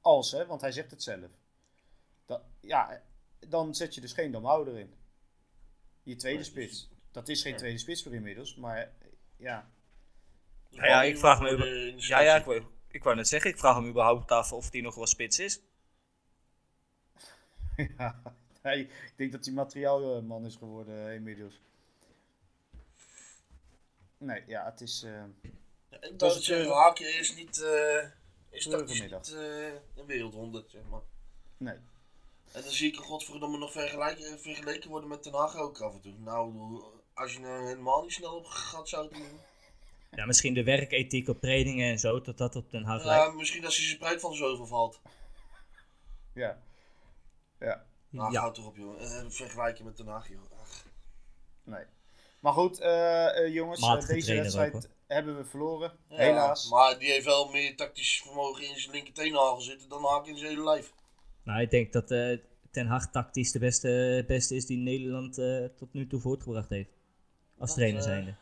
Speaker 2: Als hè, want hij zegt het zelf. Dat, ja, dan zet je dus geen Dalmau erin. Je tweede
Speaker 4: Nee, dus-
Speaker 2: spits. Dat is geen
Speaker 4: Ja.
Speaker 2: tweede spits voor inmiddels. Maar ja.
Speaker 4: Dus
Speaker 3: Ja, ik vraag me
Speaker 4: de- de
Speaker 3: Ja, ja, ik, wou- ik wou net zeggen, ik vraag hem überhaupt af of hij nog wel spits is. *laughs*
Speaker 2: ja. Nee, ik denk dat hij materiaalman is geworden eh, inmiddels. Nee, ja, het is. eh,
Speaker 4: Ja, dacht
Speaker 2: het,
Speaker 4: zeggen,
Speaker 2: eh,
Speaker 4: haken is niet, eh is
Speaker 2: middag.
Speaker 4: niet eh, een wereldwonder, zeg maar.
Speaker 2: nee.
Speaker 4: En dan zie ik er godverdomme nog vergelijken, vergeleken worden met Den Haag ook af en toe. Nou, als je nou helemaal niet snel op gaat zou doen.
Speaker 3: Ja, misschien de werkethiek op trainingen en zo, dat dat op Den Haag
Speaker 4: Ja,
Speaker 3: lijkt.
Speaker 4: misschien als zijn prijs van zoveel valt.
Speaker 2: Ja. Ja.
Speaker 4: Nou,
Speaker 3: Ja.
Speaker 4: houd toch op, joh. Eh, vergelijken met Den Haag, joh. Ach.
Speaker 2: Nee. Maar goed, eh, eh, jongens, eh, deze wedstrijd
Speaker 3: ook,
Speaker 2: hebben we verloren.
Speaker 4: Ja,
Speaker 2: Helaas.
Speaker 4: Maar die heeft wel meer tactisch vermogen in zijn linkerteenhagel zitten dan Haak in zijn hele lijf.
Speaker 3: Nou, ik denk dat eh, Ten Hag tactisch de beste, beste is die Nederland eh, tot nu toe voortgebracht heeft. Als
Speaker 4: Dat,
Speaker 3: trainer zijnde.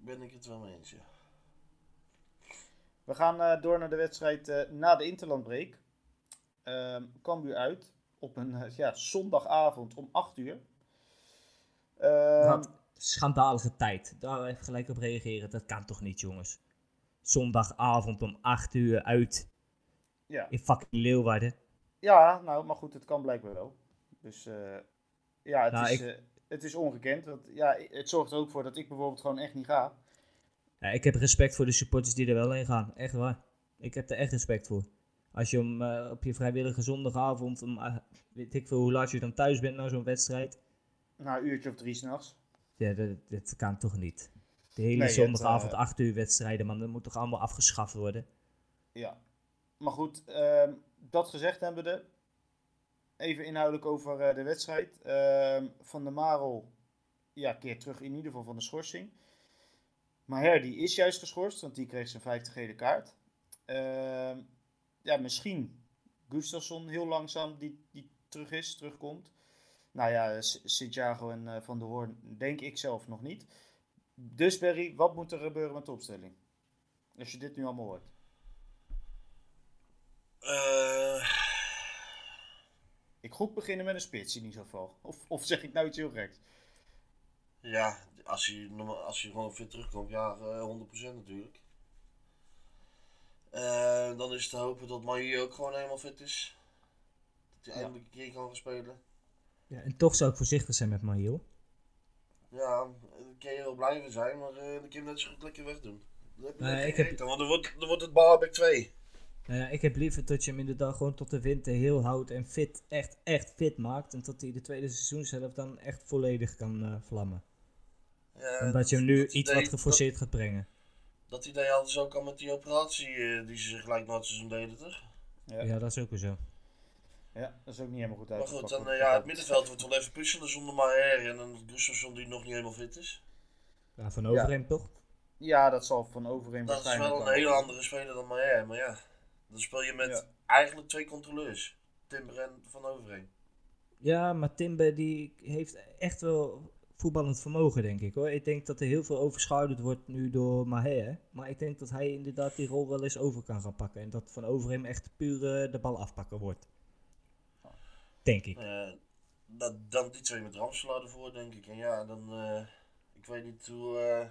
Speaker 4: Ben ik het wel mee eens, ja.
Speaker 2: We gaan eh, door naar de wedstrijd eh, na de interlandbreek. Ehm Cambuur uit op een ja, zondagavond om 8 uur. Ehm,
Speaker 3: Wat schandalige tijd. Daar even gelijk op reageren. Dat kan toch niet, jongens. Zondagavond om 8 uur uit
Speaker 2: ja.
Speaker 3: in fucking Leeuwarden.
Speaker 2: ja, nou, maar goed, het kan blijkbaar wel. Dus eh, ja, het,
Speaker 3: Nou,
Speaker 2: is,
Speaker 3: ik-
Speaker 2: eh, het is ongekend. Want, ja, het zorgt er ook voor dat ik bijvoorbeeld gewoon echt niet ga.
Speaker 3: Ja, ik heb respect voor de supporters die er wel heen gaan. Echt waar. Ik heb er echt respect voor. Als je om, eh, op je vrijwillige zondagavond, om, weet ik veel hoe laat je dan thuis bent na zo'n wedstrijd.
Speaker 2: Na een uurtje of drie s'nachts.
Speaker 3: Ja, dat, dat kan toch niet. De hele
Speaker 2: Nee, het,
Speaker 3: zondagavond,
Speaker 2: eh,
Speaker 3: 8 uur wedstrijden, man. Dat moet toch allemaal afgeschaft worden?
Speaker 2: Ja. Maar goed, ehm, dat gezegd hebben we. Even inhoudelijk over eh, de wedstrijd. Ehm, van der Marel, ja, keert terug in ieder geval van de schorsing. Maher, die is juist geschorst, want die kreeg zijn vijfde gele kaart. Ehm, ja, misschien Gustafsson heel langzaam die, die terug is, terugkomt. Nou ja, Santiago en eh, Van der Hoorn denk ik zelf nog niet. Dus Berry, wat moet er gebeuren met de opstelling? Als je dit nu allemaal hoort.
Speaker 4: Eh,
Speaker 2: Ik gok beginnen met een spits in ieder geval. Of, of zeg ik nou iets heel geks?
Speaker 4: ja, als hij, normaal- als hij gewoon fit terugkomt, ja, eh, 100% natuurlijk. Eh, dan is het te hopen dat Mahi ook gewoon helemaal fit is. Dat hij
Speaker 2: Ja.
Speaker 4: eindelijk een keer kan gaan spelen.
Speaker 3: Ja, en toch zou ik voorzichtig zijn met Mahiel.
Speaker 4: Ja, dan kan je wel blijven zijn, maar eh, dan kun je net zo goed lekker wegdoen.
Speaker 3: Nee,
Speaker 4: lekker
Speaker 3: ik heb-
Speaker 4: Want dan wordt, dan wordt het Baalbek 2.
Speaker 3: Nou ja, ik heb liever dat je hem inderdaad gewoon tot de winter heel houdt en fit, echt, echt fit maakt. En dat hij de tweede seizoenshelft dan echt volledig kan eh, vlammen.
Speaker 4: Ja,
Speaker 3: en dat je hem nu iets
Speaker 4: idee-
Speaker 3: wat geforceerd gaat brengen.
Speaker 4: Dat, dat idee hadden ze ook al met die operatie eh, die ze zich gelijk na het seizoen deden, toch?
Speaker 2: Ja,
Speaker 3: Ja, dat is ook weer zo.
Speaker 2: Ja dat is ook niet helemaal goed
Speaker 4: Maar
Speaker 2: uitgepakt.
Speaker 4: goed, dan, eh, ja, het middenveld wordt wel even puzzelen zonder Maher en dan Gustafsson die nog niet helemaal fit is.
Speaker 3: Ja, van Overheem toch?
Speaker 2: Ja, dat zal van overeen
Speaker 4: Dat is
Speaker 2: waarschijnlijk
Speaker 4: wel een hele andere speler dan Maher, maar ja. Dan speel je met
Speaker 2: Ja.
Speaker 4: eigenlijk twee controleurs. Timber en Van Overheen.
Speaker 3: Ja, maar Timber die heeft echt wel voetballend vermogen, denk ik hoor. Ik denk dat er heel veel overschaduwd wordt nu door Maher. Maar ik denk dat hij inderdaad die rol wel eens over kan gaan pakken. En dat van Overheem echt puur eh, de bal afpakken wordt. Denk ik.
Speaker 4: Eh, dat, dan die twee met Ramselaar ervoor, denk ik. En ja, dan... eh, ik weet niet hoe, eh,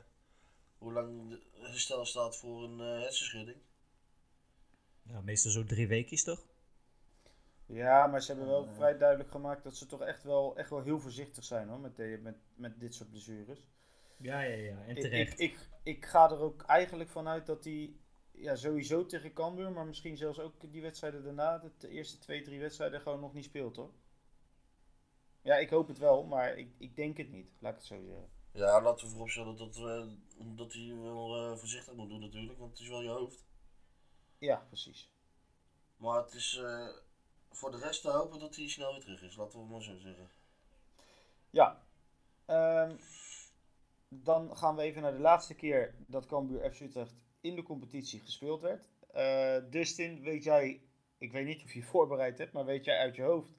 Speaker 4: hoe lang de herstel staat voor een eh hersenschudding.
Speaker 3: Ja, meestal zo drie weekjes toch?
Speaker 2: Ja, maar ze hebben wel vrij duidelijk gemaakt dat ze toch echt wel, echt wel heel voorzichtig zijn hoor, met, de, met, met dit soort blessures.
Speaker 3: Ja, ja, ja. En
Speaker 2: Ik,
Speaker 3: terecht.
Speaker 2: ik, ik, ik ga er ook eigenlijk vanuit dat hij ja, sowieso tegen Cambuur, maar misschien zelfs ook die wedstrijden daarna, de, eerste twee, drie wedstrijden, gewoon nog niet speelt hoor. Ja, ik hoop het wel, maar ik, ik denk het niet, laat ik het zo zeggen.
Speaker 4: Ja, laten we vooropstellen dat, eh, dat hij wel eh, voorzichtig moet doen natuurlijk, want het is wel je hoofd.
Speaker 2: Ja, precies.
Speaker 4: Maar het is eh, voor de rest te hopen dat hij snel weer terug is, laten we het maar zo zeggen.
Speaker 2: Ja. Ehm, dan gaan we even naar de laatste keer dat Cambuur FC Utrecht in de competitie gespeeld werd. Eh, Dustin, weet jij, ik weet niet of je je voorbereid hebt, maar weet jij uit je hoofd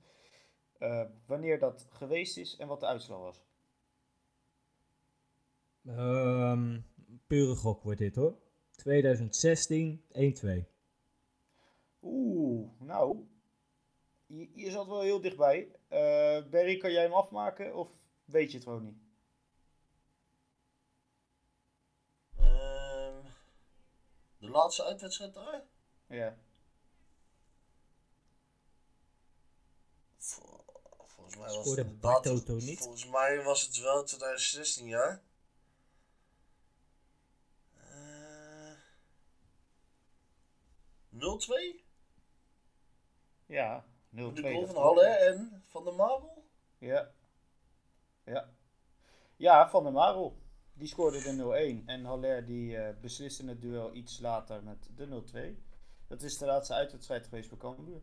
Speaker 2: eh, wanneer dat geweest is en wat de uitslag was?
Speaker 3: Ehm, pure gok wordt dit hoor. 2016, 1-2.
Speaker 2: Oeh, nou, je, je zat wel heel dichtbij. Eh Barry, kan jij hem afmaken of weet je het gewoon niet?
Speaker 4: De laatste uitwedstrijd daar?
Speaker 2: Ja.
Speaker 4: Vol- Volgens mij was
Speaker 3: Scoorde
Speaker 4: het
Speaker 3: niet?
Speaker 4: Volgens mij was het wel 2016, ja. Eh 0-2?
Speaker 2: Ja, 0-2.
Speaker 4: De goal van Halle en Van der Marel?
Speaker 2: Ja. Ja. Ja, Van der Marel. Die scoorde de 0-1. En Haller die eh, besliste het duel iets later met de 0-2. Dat is de laatste uitwedstrijd geweest voor Cambuur.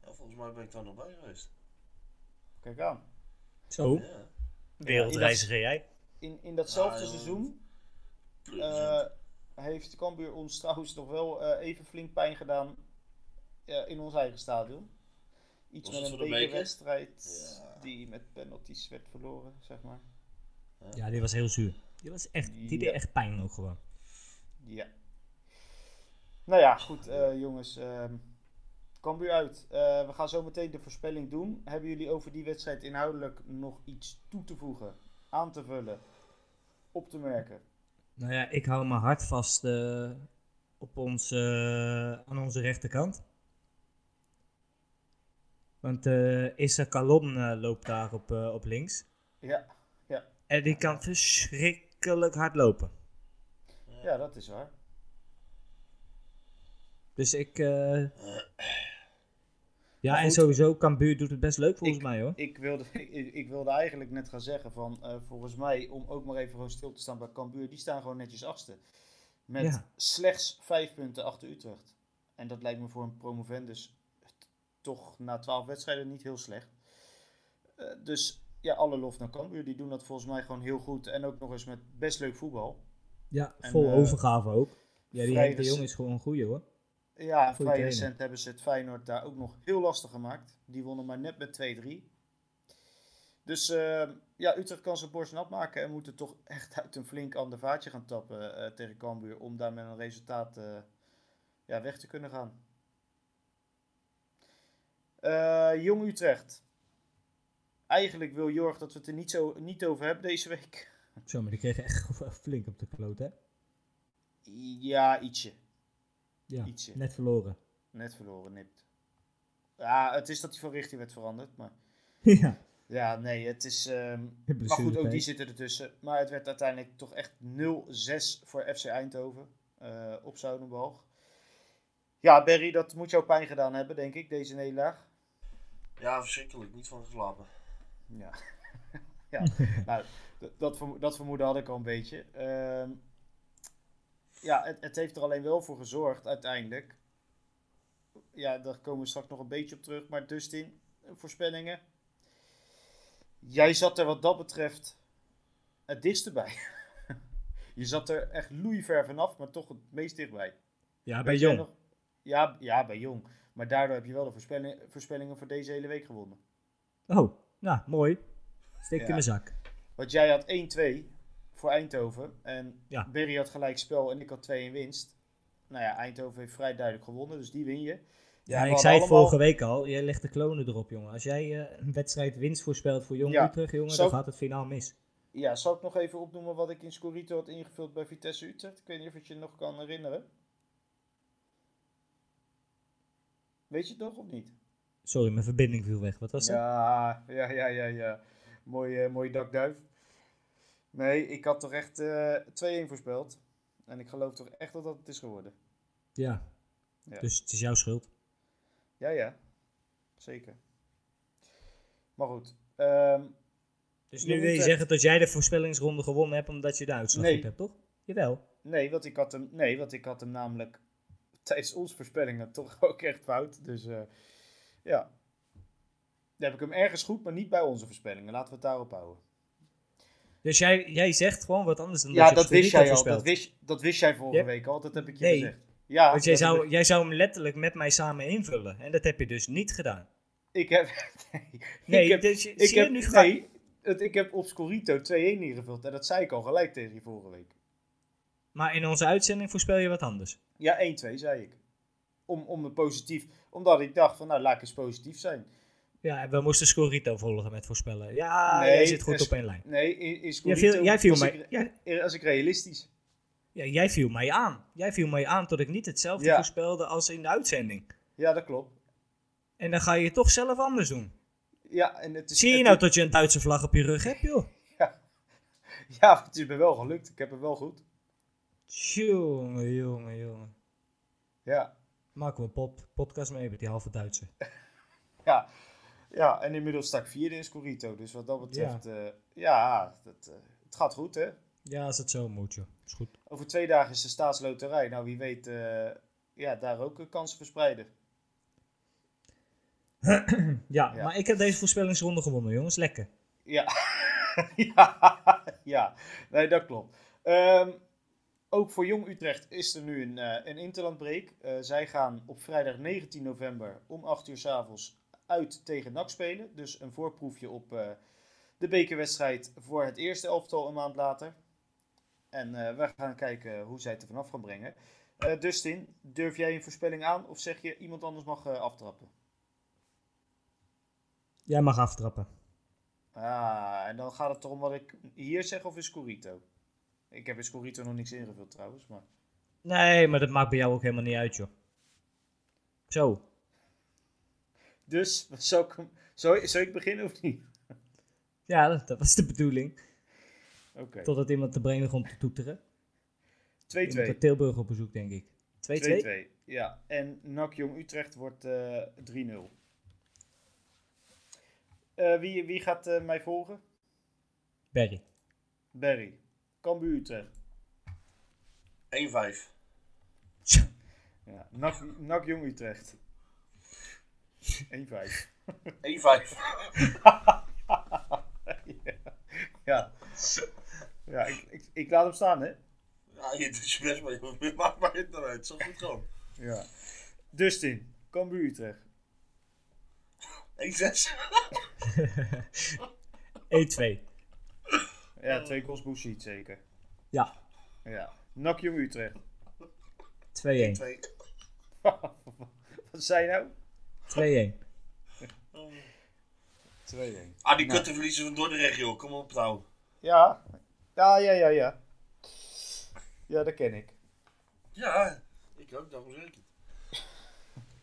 Speaker 4: Ja, volgens mij ben ik daar nog bij geweest.
Speaker 2: Kijk aan.
Speaker 3: Zo,
Speaker 4: Ja.
Speaker 3: wereldreiziger jij.
Speaker 2: In, in datzelfde seizoen eh, heeft Cambuur ons trouwens nog wel eh, even flink pijn gedaan eh, in ons eigen stadion. Iets
Speaker 4: Was
Speaker 2: met een bekerwedstrijd
Speaker 4: Ja.
Speaker 2: die met penalties werd verloren, zeg maar.
Speaker 3: Ja, die was heel zuur. Die, was echt, die deed echt pijn ook gewoon.
Speaker 2: Ja. Nou ja, goed eh, jongens. ehm Cambuur uit. Eh, we gaan zo meteen de voorspelling doen. Hebben jullie over die wedstrijd inhoudelijk nog iets toe te voegen, aan te vullen, op te merken?
Speaker 3: Nou ja, ik hou mijn hart vast eh, op ons, aan onze rechterkant. Want eh Issa Kalon loopt daar op, op links.
Speaker 2: Ja,
Speaker 3: En die kan verschrikkelijk hard lopen.
Speaker 2: ja, dat is waar.
Speaker 3: Dus ik... eh, ja, en sowieso, Cambuur doet het best leuk volgens
Speaker 2: Ik-
Speaker 3: mij hoor.
Speaker 2: Ik wilde, ik, ik wilde eigenlijk net gaan zeggen van, eh, volgens mij, om ook maar even gewoon stil te staan bij Cambuur, die staan gewoon netjes achtste. Met
Speaker 3: Ja.
Speaker 2: slechts vijf punten achter Utrecht. En dat lijkt me voor een promovendus toch na twaalf wedstrijden niet heel slecht. Eh, dus ja, alle lof naar Cambuur. Die doen dat volgens mij gewoon heel goed. En ook nog eens met best leuk voetbal.
Speaker 3: Ja,
Speaker 2: En,
Speaker 3: vol
Speaker 2: eh,
Speaker 3: overgave ook. Ja, die Henk de Jong is gewoon een goeie hoor.
Speaker 2: Ja, vrij recent hebben ze het Feyenoord daar ook nog heel lastig gemaakt. Die wonnen maar net met 2-3. Dus eh, ja, Utrecht kan zijn borst nat maken en moet er toch echt *laughs* uit een flink ander vaatje gaan tappen eh, tegen Cambuur. Om daar met een resultaat ja, weg te kunnen gaan. Jong Utrecht. Eigenlijk wil Jorg dat we het er niet, zo, niet over hebben deze week.
Speaker 3: Zo, maar die kregen echt *laughs* flink op de kloot hè.
Speaker 2: Ja, ietsje.
Speaker 3: Ja,
Speaker 2: Ietsje.
Speaker 3: net verloren.
Speaker 2: Net verloren, nipt. Ja, het is dat hij van richting werd veranderd. Maar *laughs*
Speaker 3: ja,
Speaker 2: ja, nee, het is... ehm, *laughs* maar goed, ook die zitten ertussen. Maar het werd uiteindelijk toch echt 0-6 voor FC Eindhoven. eh, op Zoudenbalg. Ja, Berry, dat moet jou pijn gedaan hebben, denk ik, deze nederlaag.
Speaker 4: Ja, verschrikkelijk. Niet van geslapen.
Speaker 2: Ja, *laughs* ja. nou, dat, dat vermoeden had ik al een beetje. Ehm, ja, het, het heeft er alleen wel voor gezorgd, uiteindelijk. Ja, daar komen we straks nog een beetje op terug. Maar Dustin, voorspellingen. Jij zat er wat dat betreft het dichtst bij. *laughs* Je zat er echt loeiver vanaf, maar toch het meest dichtbij.
Speaker 3: Ja, bij
Speaker 2: Weet
Speaker 3: Jong.
Speaker 2: nog- Ja, ja, bij Jong. Maar daardoor heb je wel de voorspelling, voorspellingen voor deze hele week gewonnen.
Speaker 3: Oh, nou, mooi. Steekt
Speaker 2: Ja.
Speaker 3: in mijn zak.
Speaker 2: Want jij had 1-2 voor Eindhoven. En
Speaker 3: Ja.
Speaker 2: Berry had gelijk spel en ik had 2 in winst. Nou ja, Eindhoven heeft vrij duidelijk gewonnen, dus die win je.
Speaker 3: Ja, ik zei het vorige week al. Jij legt de klonen erop, jongen. Als jij eh, een wedstrijd winst voorspelt voor Jong
Speaker 2: Ja.
Speaker 3: Utrecht, jongen, dan gaat het finaal mis.
Speaker 2: Ja, zal ik nog even opnoemen wat ik in Scorito had ingevuld bij Vitesse Utrecht? Ik weet niet of het je nog kan herinneren. Weet je het nog of niet?
Speaker 3: Sorry, mijn verbinding viel weg. Wat was dat?
Speaker 2: Ja, ja, ja, ja, ja. Mooi, eh, mooi dakduif. Nee, ik had toch echt eh 2-1 voorspeld. En ik geloof toch echt dat dat het is geworden.
Speaker 3: Ja.
Speaker 2: Ja.
Speaker 3: Dus het is jouw schuld.
Speaker 2: Ja, ja. Zeker. Maar goed. ehm,
Speaker 3: Dus nu wil je
Speaker 2: eh,
Speaker 3: zeggen dat jij de voorspellingsronde gewonnen hebt omdat je de uitslag
Speaker 2: Nee.
Speaker 3: hebt, toch? Jawel.
Speaker 2: nee, want ik had hem, nee, want ik had hem namelijk tijdens onze voorspellingen toch *laughs* ook echt fout. Dus eh, ja. Dan heb ik hem ergens goed, maar niet bij onze voorspellingen. Laten we het daarop houden.
Speaker 3: Dus jij, jij zegt gewoon wat anders dan
Speaker 2: Ja, dat
Speaker 3: op
Speaker 2: wist jij al. Dat wist, dat wist jij vorige week al. Dat heb ik je
Speaker 3: Nee.
Speaker 2: gezegd. Ja,
Speaker 3: Want jij
Speaker 2: dat
Speaker 3: zou,
Speaker 2: ik-
Speaker 3: jij zou hem letterlijk met mij samen invullen. En dat heb je dus niet gedaan.
Speaker 2: Ik heb. *laughs* Nee,
Speaker 3: Nee,
Speaker 2: ik heb,
Speaker 3: dus
Speaker 2: ik heb,
Speaker 3: nu
Speaker 2: nee het, ik heb op Scorito 2-1 ingevuld. En dat zei ik al gelijk tegen je vorige week.
Speaker 3: Maar in onze uitzending voorspel je wat anders.
Speaker 2: Ja, 1-2 zei ik. Om, om een positief. Omdat ik dacht van, nou, laat ik eens positief zijn.
Speaker 3: Ja, en we moesten Scorito volgen met voorspellen. Ja,
Speaker 2: Nee,
Speaker 3: jij zit goed op één lijn.
Speaker 2: Nee, in, in
Speaker 3: Jij
Speaker 2: Scorito
Speaker 3: viel, jij, viel
Speaker 2: was
Speaker 3: mij,
Speaker 2: ik,
Speaker 3: jij,
Speaker 2: als ik realistisch.
Speaker 3: ja, jij viel mij aan. Jij viel mij aan tot ik niet hetzelfde
Speaker 2: Ja.
Speaker 3: voorspelde als in de uitzending.
Speaker 2: Ja, dat klopt.
Speaker 3: En dan ga je toch zelf anders doen.
Speaker 2: Ja, en het is,
Speaker 3: Zie je nou dat je een Duitse vlag op je rug hebt, joh? *laughs*
Speaker 2: Ja, het is me wel gelukt. Ik heb het wel goed.
Speaker 3: Jongen, jongen, jongen.
Speaker 2: Ja.
Speaker 3: Maken we een pod- podcast mee met die halve Duitse. *laughs*
Speaker 2: Ja. Ja, en inmiddels sta ik vierde in Scorito. Dus wat dat betreft, ja, ja dat, eh, het gaat goed, hè.
Speaker 3: Ja, als het zo moet, joh. Is goed.
Speaker 2: Over twee dagen is de staatsloterij. Nou, wie weet, eh, ja, daar ook eh, kansen verspreiden. *clears throat*
Speaker 3: Ja,
Speaker 2: Ja.
Speaker 3: maar ik heb deze voorspellingsronde gewonnen, jongens. Lekker.
Speaker 2: Ja, *laughs* ja, ja. nee, dat klopt. Ehm, ook voor Jong Utrecht is er nu een, eh een interlandbreak. Eh, zij gaan op vrijdag 19 november om 8 uur s avonds uit tegen NAC spelen. Dus een voorproefje op eh, de bekerwedstrijd voor het eerste elftal een maand later. En eh, we gaan kijken hoe zij het er vanaf gaan brengen. Dustin, durf jij een voorspelling aan of zeg je iemand anders mag aftrappen?
Speaker 3: Jij mag aftrappen.
Speaker 2: Ah, en dan gaat het erom wat ik hier zeg of in Scorito? Ik heb in Scorito nog niks ingevuld trouwens, maar...
Speaker 3: Nee, maar dat maakt bij jou ook helemaal niet uit, joh. Zo.
Speaker 2: Dus, zou ik, zou, zou ik beginnen of niet? *laughs*
Speaker 3: Ja, dat, dat was de bedoeling.
Speaker 2: Oké.
Speaker 3: Totdat iemand te brengen begon te toeteren.
Speaker 2: 2-2.
Speaker 3: Iemand uit Tilburg op bezoek, denk ik. 2-2?
Speaker 2: 2-2. Ja, en NAC Jong Utrecht wordt eh 3-0. Eh, wie, wie gaat eh, mij volgen?
Speaker 3: Berry.
Speaker 2: Barry. Cambuur Utrecht.
Speaker 4: 1-5.
Speaker 2: Ja. NAC, NAC Jong Utrecht. 1-5.
Speaker 4: 1-5. *laughs*
Speaker 2: ja. Ja, ik, ik, ik laat hem staan, hè?
Speaker 4: Ja, je doet je best, maar je *laughs* maakt maar het naar uit. Zo goed gewoon.
Speaker 2: Ja. Dustin. Cambuur Utrecht.
Speaker 3: 1-2. *laughs*
Speaker 2: Ja, twee goals Boussit, zeker.
Speaker 3: Ja.
Speaker 2: Ja. NAC Jong Utrecht.
Speaker 3: 2-1.
Speaker 4: 2. *laughs*
Speaker 2: Wat zei je nou?
Speaker 3: 2-1.
Speaker 2: 2-1.
Speaker 4: Ah, die
Speaker 2: Nou.
Speaker 4: kutten verliezen van Dordrecht, joh. Kom op nou.
Speaker 2: Ja. Ja, ja, ja, ja. Ja, dat ken ik.
Speaker 4: Ja, ik ook, daarom het.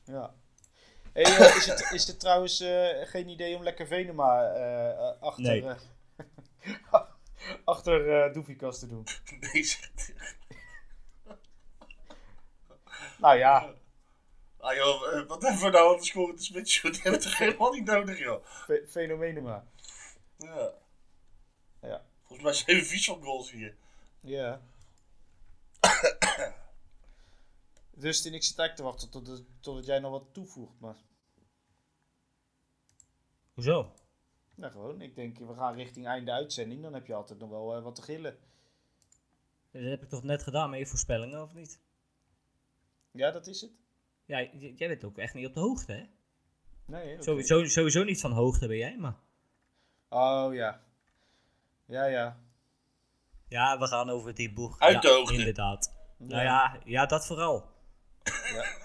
Speaker 2: Ja. Hey, eh, is, het, is het trouwens eh, geen idee om lekker Venema eh, achter,
Speaker 3: Nee. *laughs*
Speaker 2: achter eh Doefikas te doen?
Speaker 4: Nee, zegt hij.
Speaker 2: Nou ja,
Speaker 4: Ah joh, eh, wat hebben we nou aan de score de spits, *laughs* joh? Die hebben we toch helemaal niet nodig, joh.
Speaker 2: fe.
Speaker 4: Ja.
Speaker 2: Ja.
Speaker 4: Volgens mij zijn we vies van goals hier.
Speaker 2: Ja. *coughs* Dus ik zit eigenlijk te wachten tot, totdat jij nog wat toevoegt. Maar
Speaker 3: Hoezo?
Speaker 2: Nou gewoon, ik denk we gaan richting einde uitzending. Dan heb je altijd nog wel eh, wat te gillen.
Speaker 3: Dat heb ik toch net gedaan met je voorspellingen, of niet?
Speaker 2: Ja, dat is het?
Speaker 3: Ja, jij bent ook echt niet op de hoogte, hè?
Speaker 2: Nee.
Speaker 3: Sowieso, sowieso niet van hoogte ben jij, maar...
Speaker 2: Oh ja. Ja, ja.
Speaker 3: Ja, we gaan over die boeg.
Speaker 4: Uit
Speaker 3: ja,
Speaker 4: de hoogte.
Speaker 3: Inderdaad. Nou ja, ja, dat vooral.
Speaker 2: Ja. ja.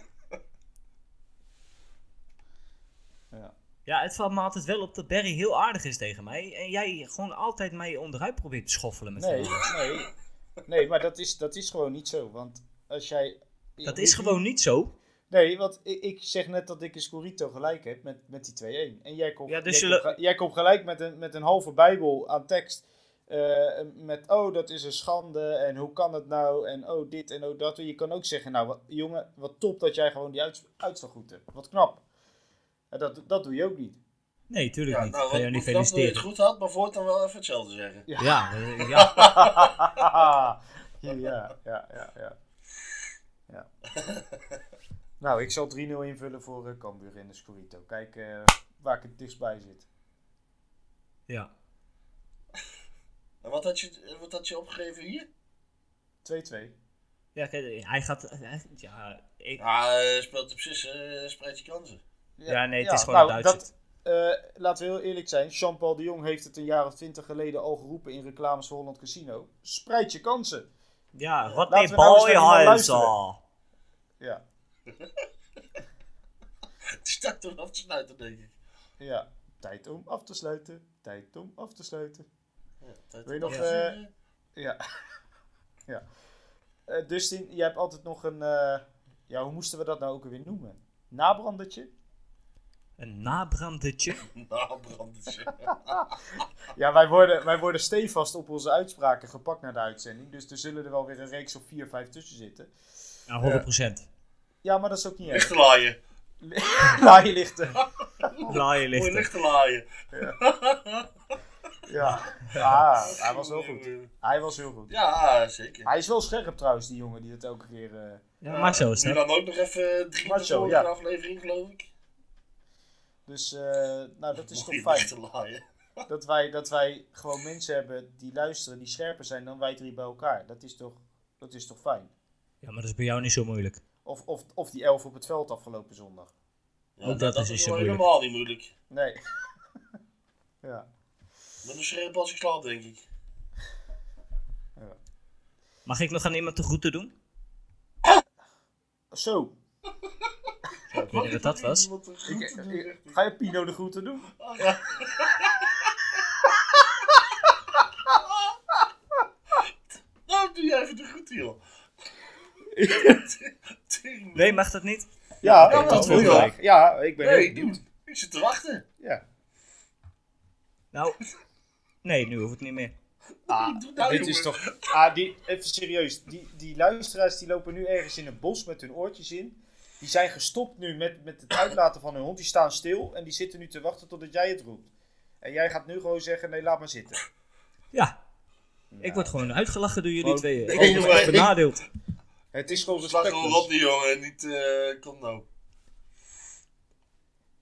Speaker 3: Ja, het valt me altijd wel op dat Barry heel aardig is tegen mij. En jij gewoon altijd mij onderuit probeert te schoffelen met
Speaker 2: Nee, nee. Nee, maar dat is, dat is gewoon niet zo. Want als jij...
Speaker 3: Dat is gewoon niet zo.
Speaker 2: Nee, want ik, ik zeg net dat ik een Scorito gelijk heb met, met die 2-1. En jij komt,
Speaker 3: Ja, dus
Speaker 2: jij, komt, ge- jij komt gelijk met een, met een halve bijbel aan tekst. eh, met, oh, dat is een schande. En hoe kan het nou? En oh, dit en oh, dat. Je kan ook zeggen, nou, wat, jongen, wat top dat jij gewoon die uitslag goed hebt. Wat knap. En dat, dat doe je ook niet.
Speaker 3: Nee, tuurlijk
Speaker 4: Ja,
Speaker 3: niet.
Speaker 4: nou,
Speaker 3: Ga je niet
Speaker 4: dan dat je het
Speaker 3: feliciteren.
Speaker 4: goed had, maar voortaan wel even hetzelfde zeggen.
Speaker 3: Ja, *laughs* eh, ja.
Speaker 2: ja, ja, ja, ja, ja. ja. *laughs* nou, ik zal 3-0 invullen voor uh, Cambuur in de Scorito. Kijk eh, waar ik het dichtstbij zit.
Speaker 3: ja.
Speaker 4: En wat had je, wat had je opgegeven hier?
Speaker 2: 2-2.
Speaker 3: Ja, kijk, hij gaat... hij- ja, ik,
Speaker 4: Ja, eh, speelt op zich, eh spreid je kansen.
Speaker 3: Ja, nee, het is gewoon een Duitser.
Speaker 2: Dat, eh, laten we heel eerlijk zijn. Jean-Paul de Jong heeft het een jaar of twintig geleden al geroepen in reclames voor Holland Casino. Spreid je kansen.
Speaker 3: ja, wat
Speaker 2: Laten
Speaker 3: meer
Speaker 2: we nou
Speaker 3: huis
Speaker 2: luisteren. Ja, *laughs*
Speaker 4: Het is tijd om af te sluiten, denk ik.
Speaker 2: ja. Tijd om af te sluiten. Tijd om af te sluiten.
Speaker 4: Ja, tijd
Speaker 2: Wil je
Speaker 4: om
Speaker 2: nog,
Speaker 4: af te
Speaker 2: eh,
Speaker 4: sluiten.
Speaker 2: Ja. *laughs* ja. Eh, Dustin, jij hebt altijd nog een... eh, ja, hoe moesten we dat nou ook weer noemen? Nabrandertje?
Speaker 3: Een nabrandertje.
Speaker 4: Nou, brandertje.
Speaker 2: Ja, wij worden, wij worden stevast op onze uitspraken gepakt naar de uitzending. Dus er zullen er wel weer een reeks of vier, vijf tussen zitten.
Speaker 3: Ja, 100 procent.
Speaker 2: Ja, maar dat is ook niet erg.
Speaker 4: Lichte laaien. *laughs*
Speaker 2: Laaien lichten. *laughs*
Speaker 3: Laaien
Speaker 4: Mooi
Speaker 3: lichten.
Speaker 4: lichte laaien.
Speaker 2: Ja. Ah, hij was wel goed. Hij was heel goed.
Speaker 4: Ja, zeker.
Speaker 2: Hij is wel scherp trouwens, die jongen die het elke keer... eh,
Speaker 3: Ja, maar zo is
Speaker 4: Nu dan ook nog even drie
Speaker 2: zo,
Speaker 4: vorige
Speaker 2: ja.
Speaker 4: aflevering, geloof ik.
Speaker 2: Dus, eh, nou, dat is toch fijn.
Speaker 4: laaien. *laughs*
Speaker 2: Dat wij, dat wij gewoon mensen hebben die luisteren, die scherper zijn dan wij drie bij elkaar. Dat is toch, dat is toch fijn?
Speaker 3: Ja, maar dat is bij jou niet zo moeilijk.
Speaker 2: Of, of, of die elf op het veld afgelopen zondag.
Speaker 4: Ja,
Speaker 3: Ook dat is niet zo moeilijk.
Speaker 4: helemaal niet moeilijk.
Speaker 2: Nee. *laughs* ja.
Speaker 4: Met een scherp als ik slaap, denk ik.
Speaker 3: Mag ik nog aan iemand de groeten doen?
Speaker 2: Zo. *laughs*
Speaker 3: Ik weet niet wat dat was.
Speaker 2: Ik, ik- ga je Pino de groeten doen?
Speaker 4: Oh, ja. *laughs* nou, doe jij even de groeten, joh. *laughs*
Speaker 3: Nee, mag dat niet?
Speaker 2: Ja, dat wil je. Ja, ik ben
Speaker 4: Nee. Ik zit te wachten.
Speaker 2: Ja.
Speaker 3: Nou, nee, nu hoeft het niet meer. *laughs*
Speaker 2: Ah,
Speaker 4: nou,
Speaker 2: dit is toch... Ah, die, even serieus. Die, die luisteraars die lopen nu ergens in een bos met hun oortjes in. Die zijn gestopt nu met, met het uitlaten van hun hond. Die staan stil en die zitten nu te wachten totdat jij het roept. En jij gaat nu gewoon zeggen, nee, laat maar zitten.
Speaker 3: Ja, ik word gewoon uitgelachen door jullie
Speaker 2: Gewoon-
Speaker 3: tweeën. Ik word
Speaker 4: jongen,
Speaker 3: echt benadeeld.
Speaker 2: Het is gewoon
Speaker 4: Slag gewoon op die jongen, niet eh kom nou.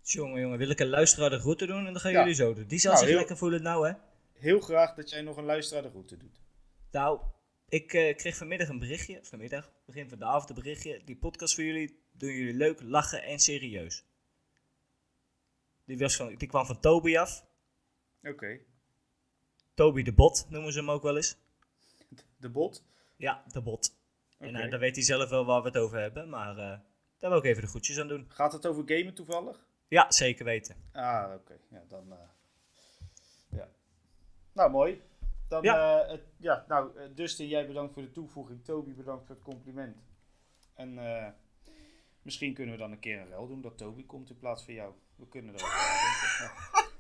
Speaker 3: Jongen, jongen, wil ik een luisteraar de groeten doen en dan gaan
Speaker 2: Ja.
Speaker 3: jullie zo doen. Die zal
Speaker 2: Nou,
Speaker 3: zich
Speaker 2: heel-
Speaker 3: lekker voelen nou, hè.
Speaker 2: Heel graag dat jij nog een luisteraar de groeten doet.
Speaker 3: Nou, ik eh, kreeg vanmiddag een berichtje, vanmiddag, begin van de avond een berichtje. Die podcast voor jullie doen jullie leuk, lachen en serieus. Die, was van, die kwam van Toby af.
Speaker 2: Oké.
Speaker 3: Toby de Bot noemen ze hem ook wel eens.
Speaker 2: De bot.
Speaker 3: Ja, de Bot. En eh, dan weet hij zelf wel waar we het over hebben, maar eh, daar wil ik even de groetjes aan doen.
Speaker 2: Gaat het over gamen toevallig?
Speaker 3: Ja, zeker weten.
Speaker 2: Ah, oké. Ja, dan... eh, ja. Nou, mooi. Dan,
Speaker 3: Ja.
Speaker 2: het, ja, nou, Dustin, jij bedankt voor de toevoeging. Toby, bedankt voor het compliment. En eh, misschien kunnen we dan een keer een ruil doen dat Toby komt in plaats van jou. We kunnen er denken. *laughs*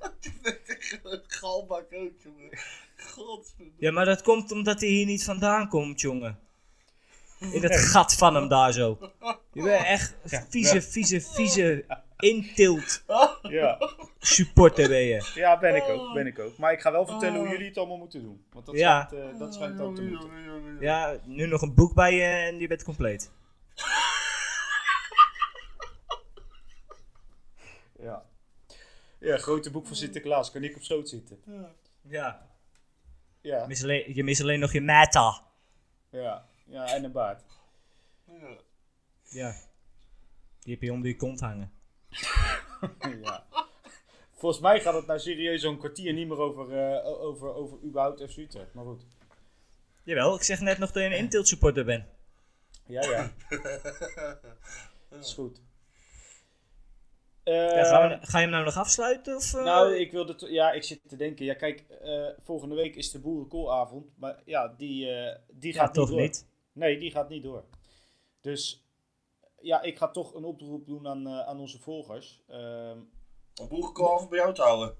Speaker 2: Ja.
Speaker 4: Galbak ook, jongen. Godverdomme.
Speaker 3: Ja, maar dat komt omdat hij hier niet vandaan komt, jongen. In dat *laughs* gat van hem daar zo. Je bent *laughs* echt vieze, vieze, vieze intilt
Speaker 2: Ja.
Speaker 3: supporter ben je.
Speaker 2: ja, ben ik ook, ben ik ook. Maar ik ga wel vertellen hoe jullie het allemaal moeten doen. Want dat
Speaker 3: Ja.
Speaker 2: schijnt, eh, dat schijnt ook te moeten.
Speaker 3: Ja, nu nog een boek bij je en je bent compleet.
Speaker 2: Ja. Ja, grote boek van Sinterklaas. Kan ik op schoot zitten.
Speaker 3: Ja.
Speaker 2: Ja,
Speaker 3: Mis alleen, je mist alleen nog je meta.
Speaker 2: ja, ja en een baard.
Speaker 4: Ja.
Speaker 3: Ja. Die heb je onder je kont hangen. *laughs*
Speaker 2: ja. Volgens mij gaat het nou serieus zo'n kwartier niet meer over, eh, o- over, over überhaupt FC Utrecht. Maar goed.
Speaker 3: Jawel, ik zeg net nog dat je een intilt supporter bent.
Speaker 2: Ja, ja. Dat *laughs* is goed. Eh,
Speaker 3: Ja, gaan we, ga je hem nou nog afsluiten? Of, eh?
Speaker 2: nou, ik wilde... Ja, ik zit te denken. Ja, kijk, eh, volgende week is de boerenkoolavond. Maar ja, die, eh, die
Speaker 3: ja,
Speaker 2: gaat
Speaker 3: toch
Speaker 2: niet door.
Speaker 3: niet.
Speaker 2: Nee, die gaat niet door. Dus ja, ik ga toch een oproep doen aan, eh, aan onze volgers. Ehm,
Speaker 4: Om boerenkorven bij jou te houden.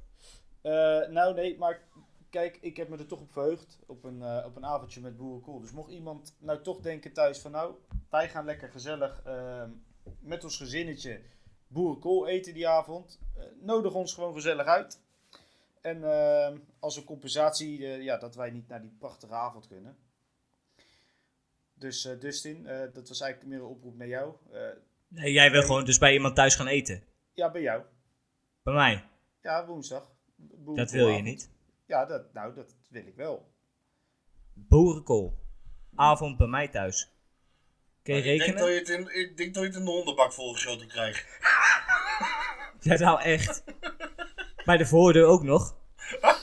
Speaker 2: eh, nou, nee, maar kijk, ik heb me er toch op verheugd. Op een, eh, op een avondje met Boerenkool. Dus mocht iemand nou toch denken thuis van... Nou, wij gaan lekker gezellig ehm, met ons gezinnetje Boerenkool eten die avond. eh, nodig ons gewoon gezellig uit. En ehm, als een compensatie eh, ja, dat wij niet naar die prachtige avond kunnen. Dus eh, Dustin, eh, dat was eigenlijk meer een oproep naar jou. Eh,
Speaker 3: Nee, jij wil gewoon dus bij iemand thuis gaan eten.
Speaker 2: ja, bij jou.
Speaker 3: Bij mij.
Speaker 2: Ja, woensdag.
Speaker 3: Dat wil je niet.
Speaker 2: Ja, dat, nou, dat wil ik wel.
Speaker 3: Boerenkool. Avond bij mij thuis. Kun je
Speaker 4: ik, denk
Speaker 3: rekenen?
Speaker 4: dat je het in, ik denk dat je het in de hondenbak volgeschoten krijgt.
Speaker 3: Ja, nou echt. Bij de voordeur ook nog. *laughs*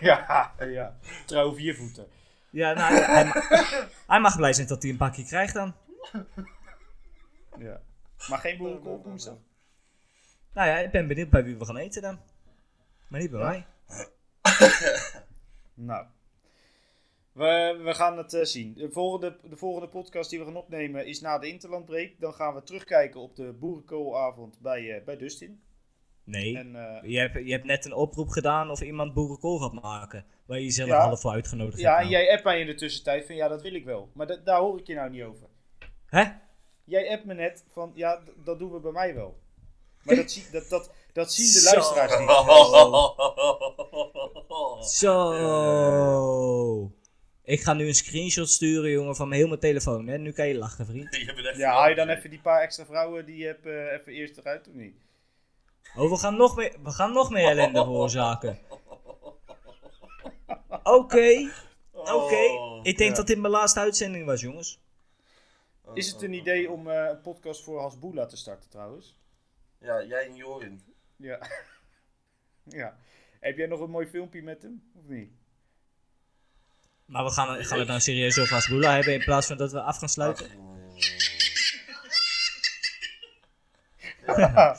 Speaker 2: Ja, ja. Trouw viervoeten.
Speaker 3: Ja, nou, hij, ma- hij mag blij zijn dat hij een pakje krijgt dan.
Speaker 2: Ja. Maar geen boerenkool op woensdag?
Speaker 3: Nou ja, ik ben benieuwd bij wie we gaan eten dan. Maar niet bij mij.
Speaker 2: Nou. We, we gaan het eh, zien. De volgende, de volgende podcast die we gaan opnemen is na de Interlandbreek. Dan gaan we terugkijken op de boerenkoolavond bij, eh, bij Dustin.
Speaker 3: Nee.
Speaker 2: En, eh,
Speaker 3: Je hebt, je hebt net een oproep gedaan of iemand boerenkool gaat maken. Waar je jezelf
Speaker 2: Ja.
Speaker 3: half voor uitgenodigd
Speaker 2: ja, en
Speaker 3: hebt. nou.
Speaker 2: jij appt mij in de tussentijd van ja, dat wil ik wel. Maar da- daar hoor ik je nou niet over.
Speaker 3: Hè?
Speaker 2: Jij appt me net van ja, dat doen we bij mij wel. Maar dat, zie, dat, dat, dat zien de
Speaker 3: Zo.
Speaker 2: luisteraars niet.
Speaker 3: Zo. *laughs* Ik ga nu een screenshot sturen, jongen, van mijn heel mijn telefoon. Hè? Nu kan je lachen, vriend. *laughs*
Speaker 4: Je
Speaker 2: Ja, haal je dan even die paar extra vrouwen die je hebt eh, even eerst eruit of niet?
Speaker 3: Oh, we gaan nog meer, we gaan nog meer ellende *laughs* veroorzaken. *laughs* Oké, oké. Ik denk
Speaker 2: Ja.
Speaker 3: dat dit mijn laatste uitzending was, jongens.
Speaker 2: Is het een idee om eh, een podcast voor Hasboula te starten trouwens?
Speaker 4: Ja, jij en Jorin.
Speaker 2: Ja. ja. Heb jij nog een mooi filmpje met hem? Of niet?
Speaker 3: Maar we gaan, gaan het nou serieus over Hasbula hebben in plaats van dat we af gaan sluiten? *laughs*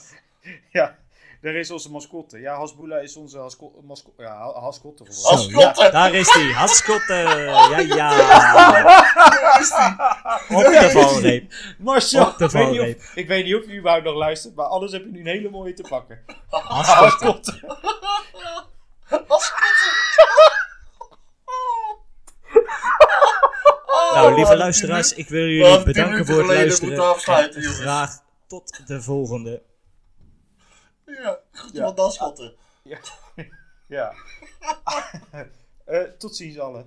Speaker 2: ja. Daar is onze mascotte. Ja, Hasboula is onze masco- ja, mascotte
Speaker 4: Haskotte.
Speaker 3: ja, daar is hij. Haskotte. Ja, ja. *laughs* Op de valreep.
Speaker 2: Marcel,
Speaker 3: Op de
Speaker 2: ik weet, niet
Speaker 3: valreep.
Speaker 2: of, ik weet niet of je überhaupt nog luistert, maar anders heb je nu een hele mooie te pakken.
Speaker 3: Haskotte. Nou, lieve luisteraars, ik wil jullie bedanken voor het luisteren.
Speaker 4: afsluiten,
Speaker 3: En graag tot de volgende.
Speaker 4: Ja, goed
Speaker 2: Ja.
Speaker 4: wat dan schotten.
Speaker 2: Ja. *laughs* *laughs* Eh, tot ziens allen.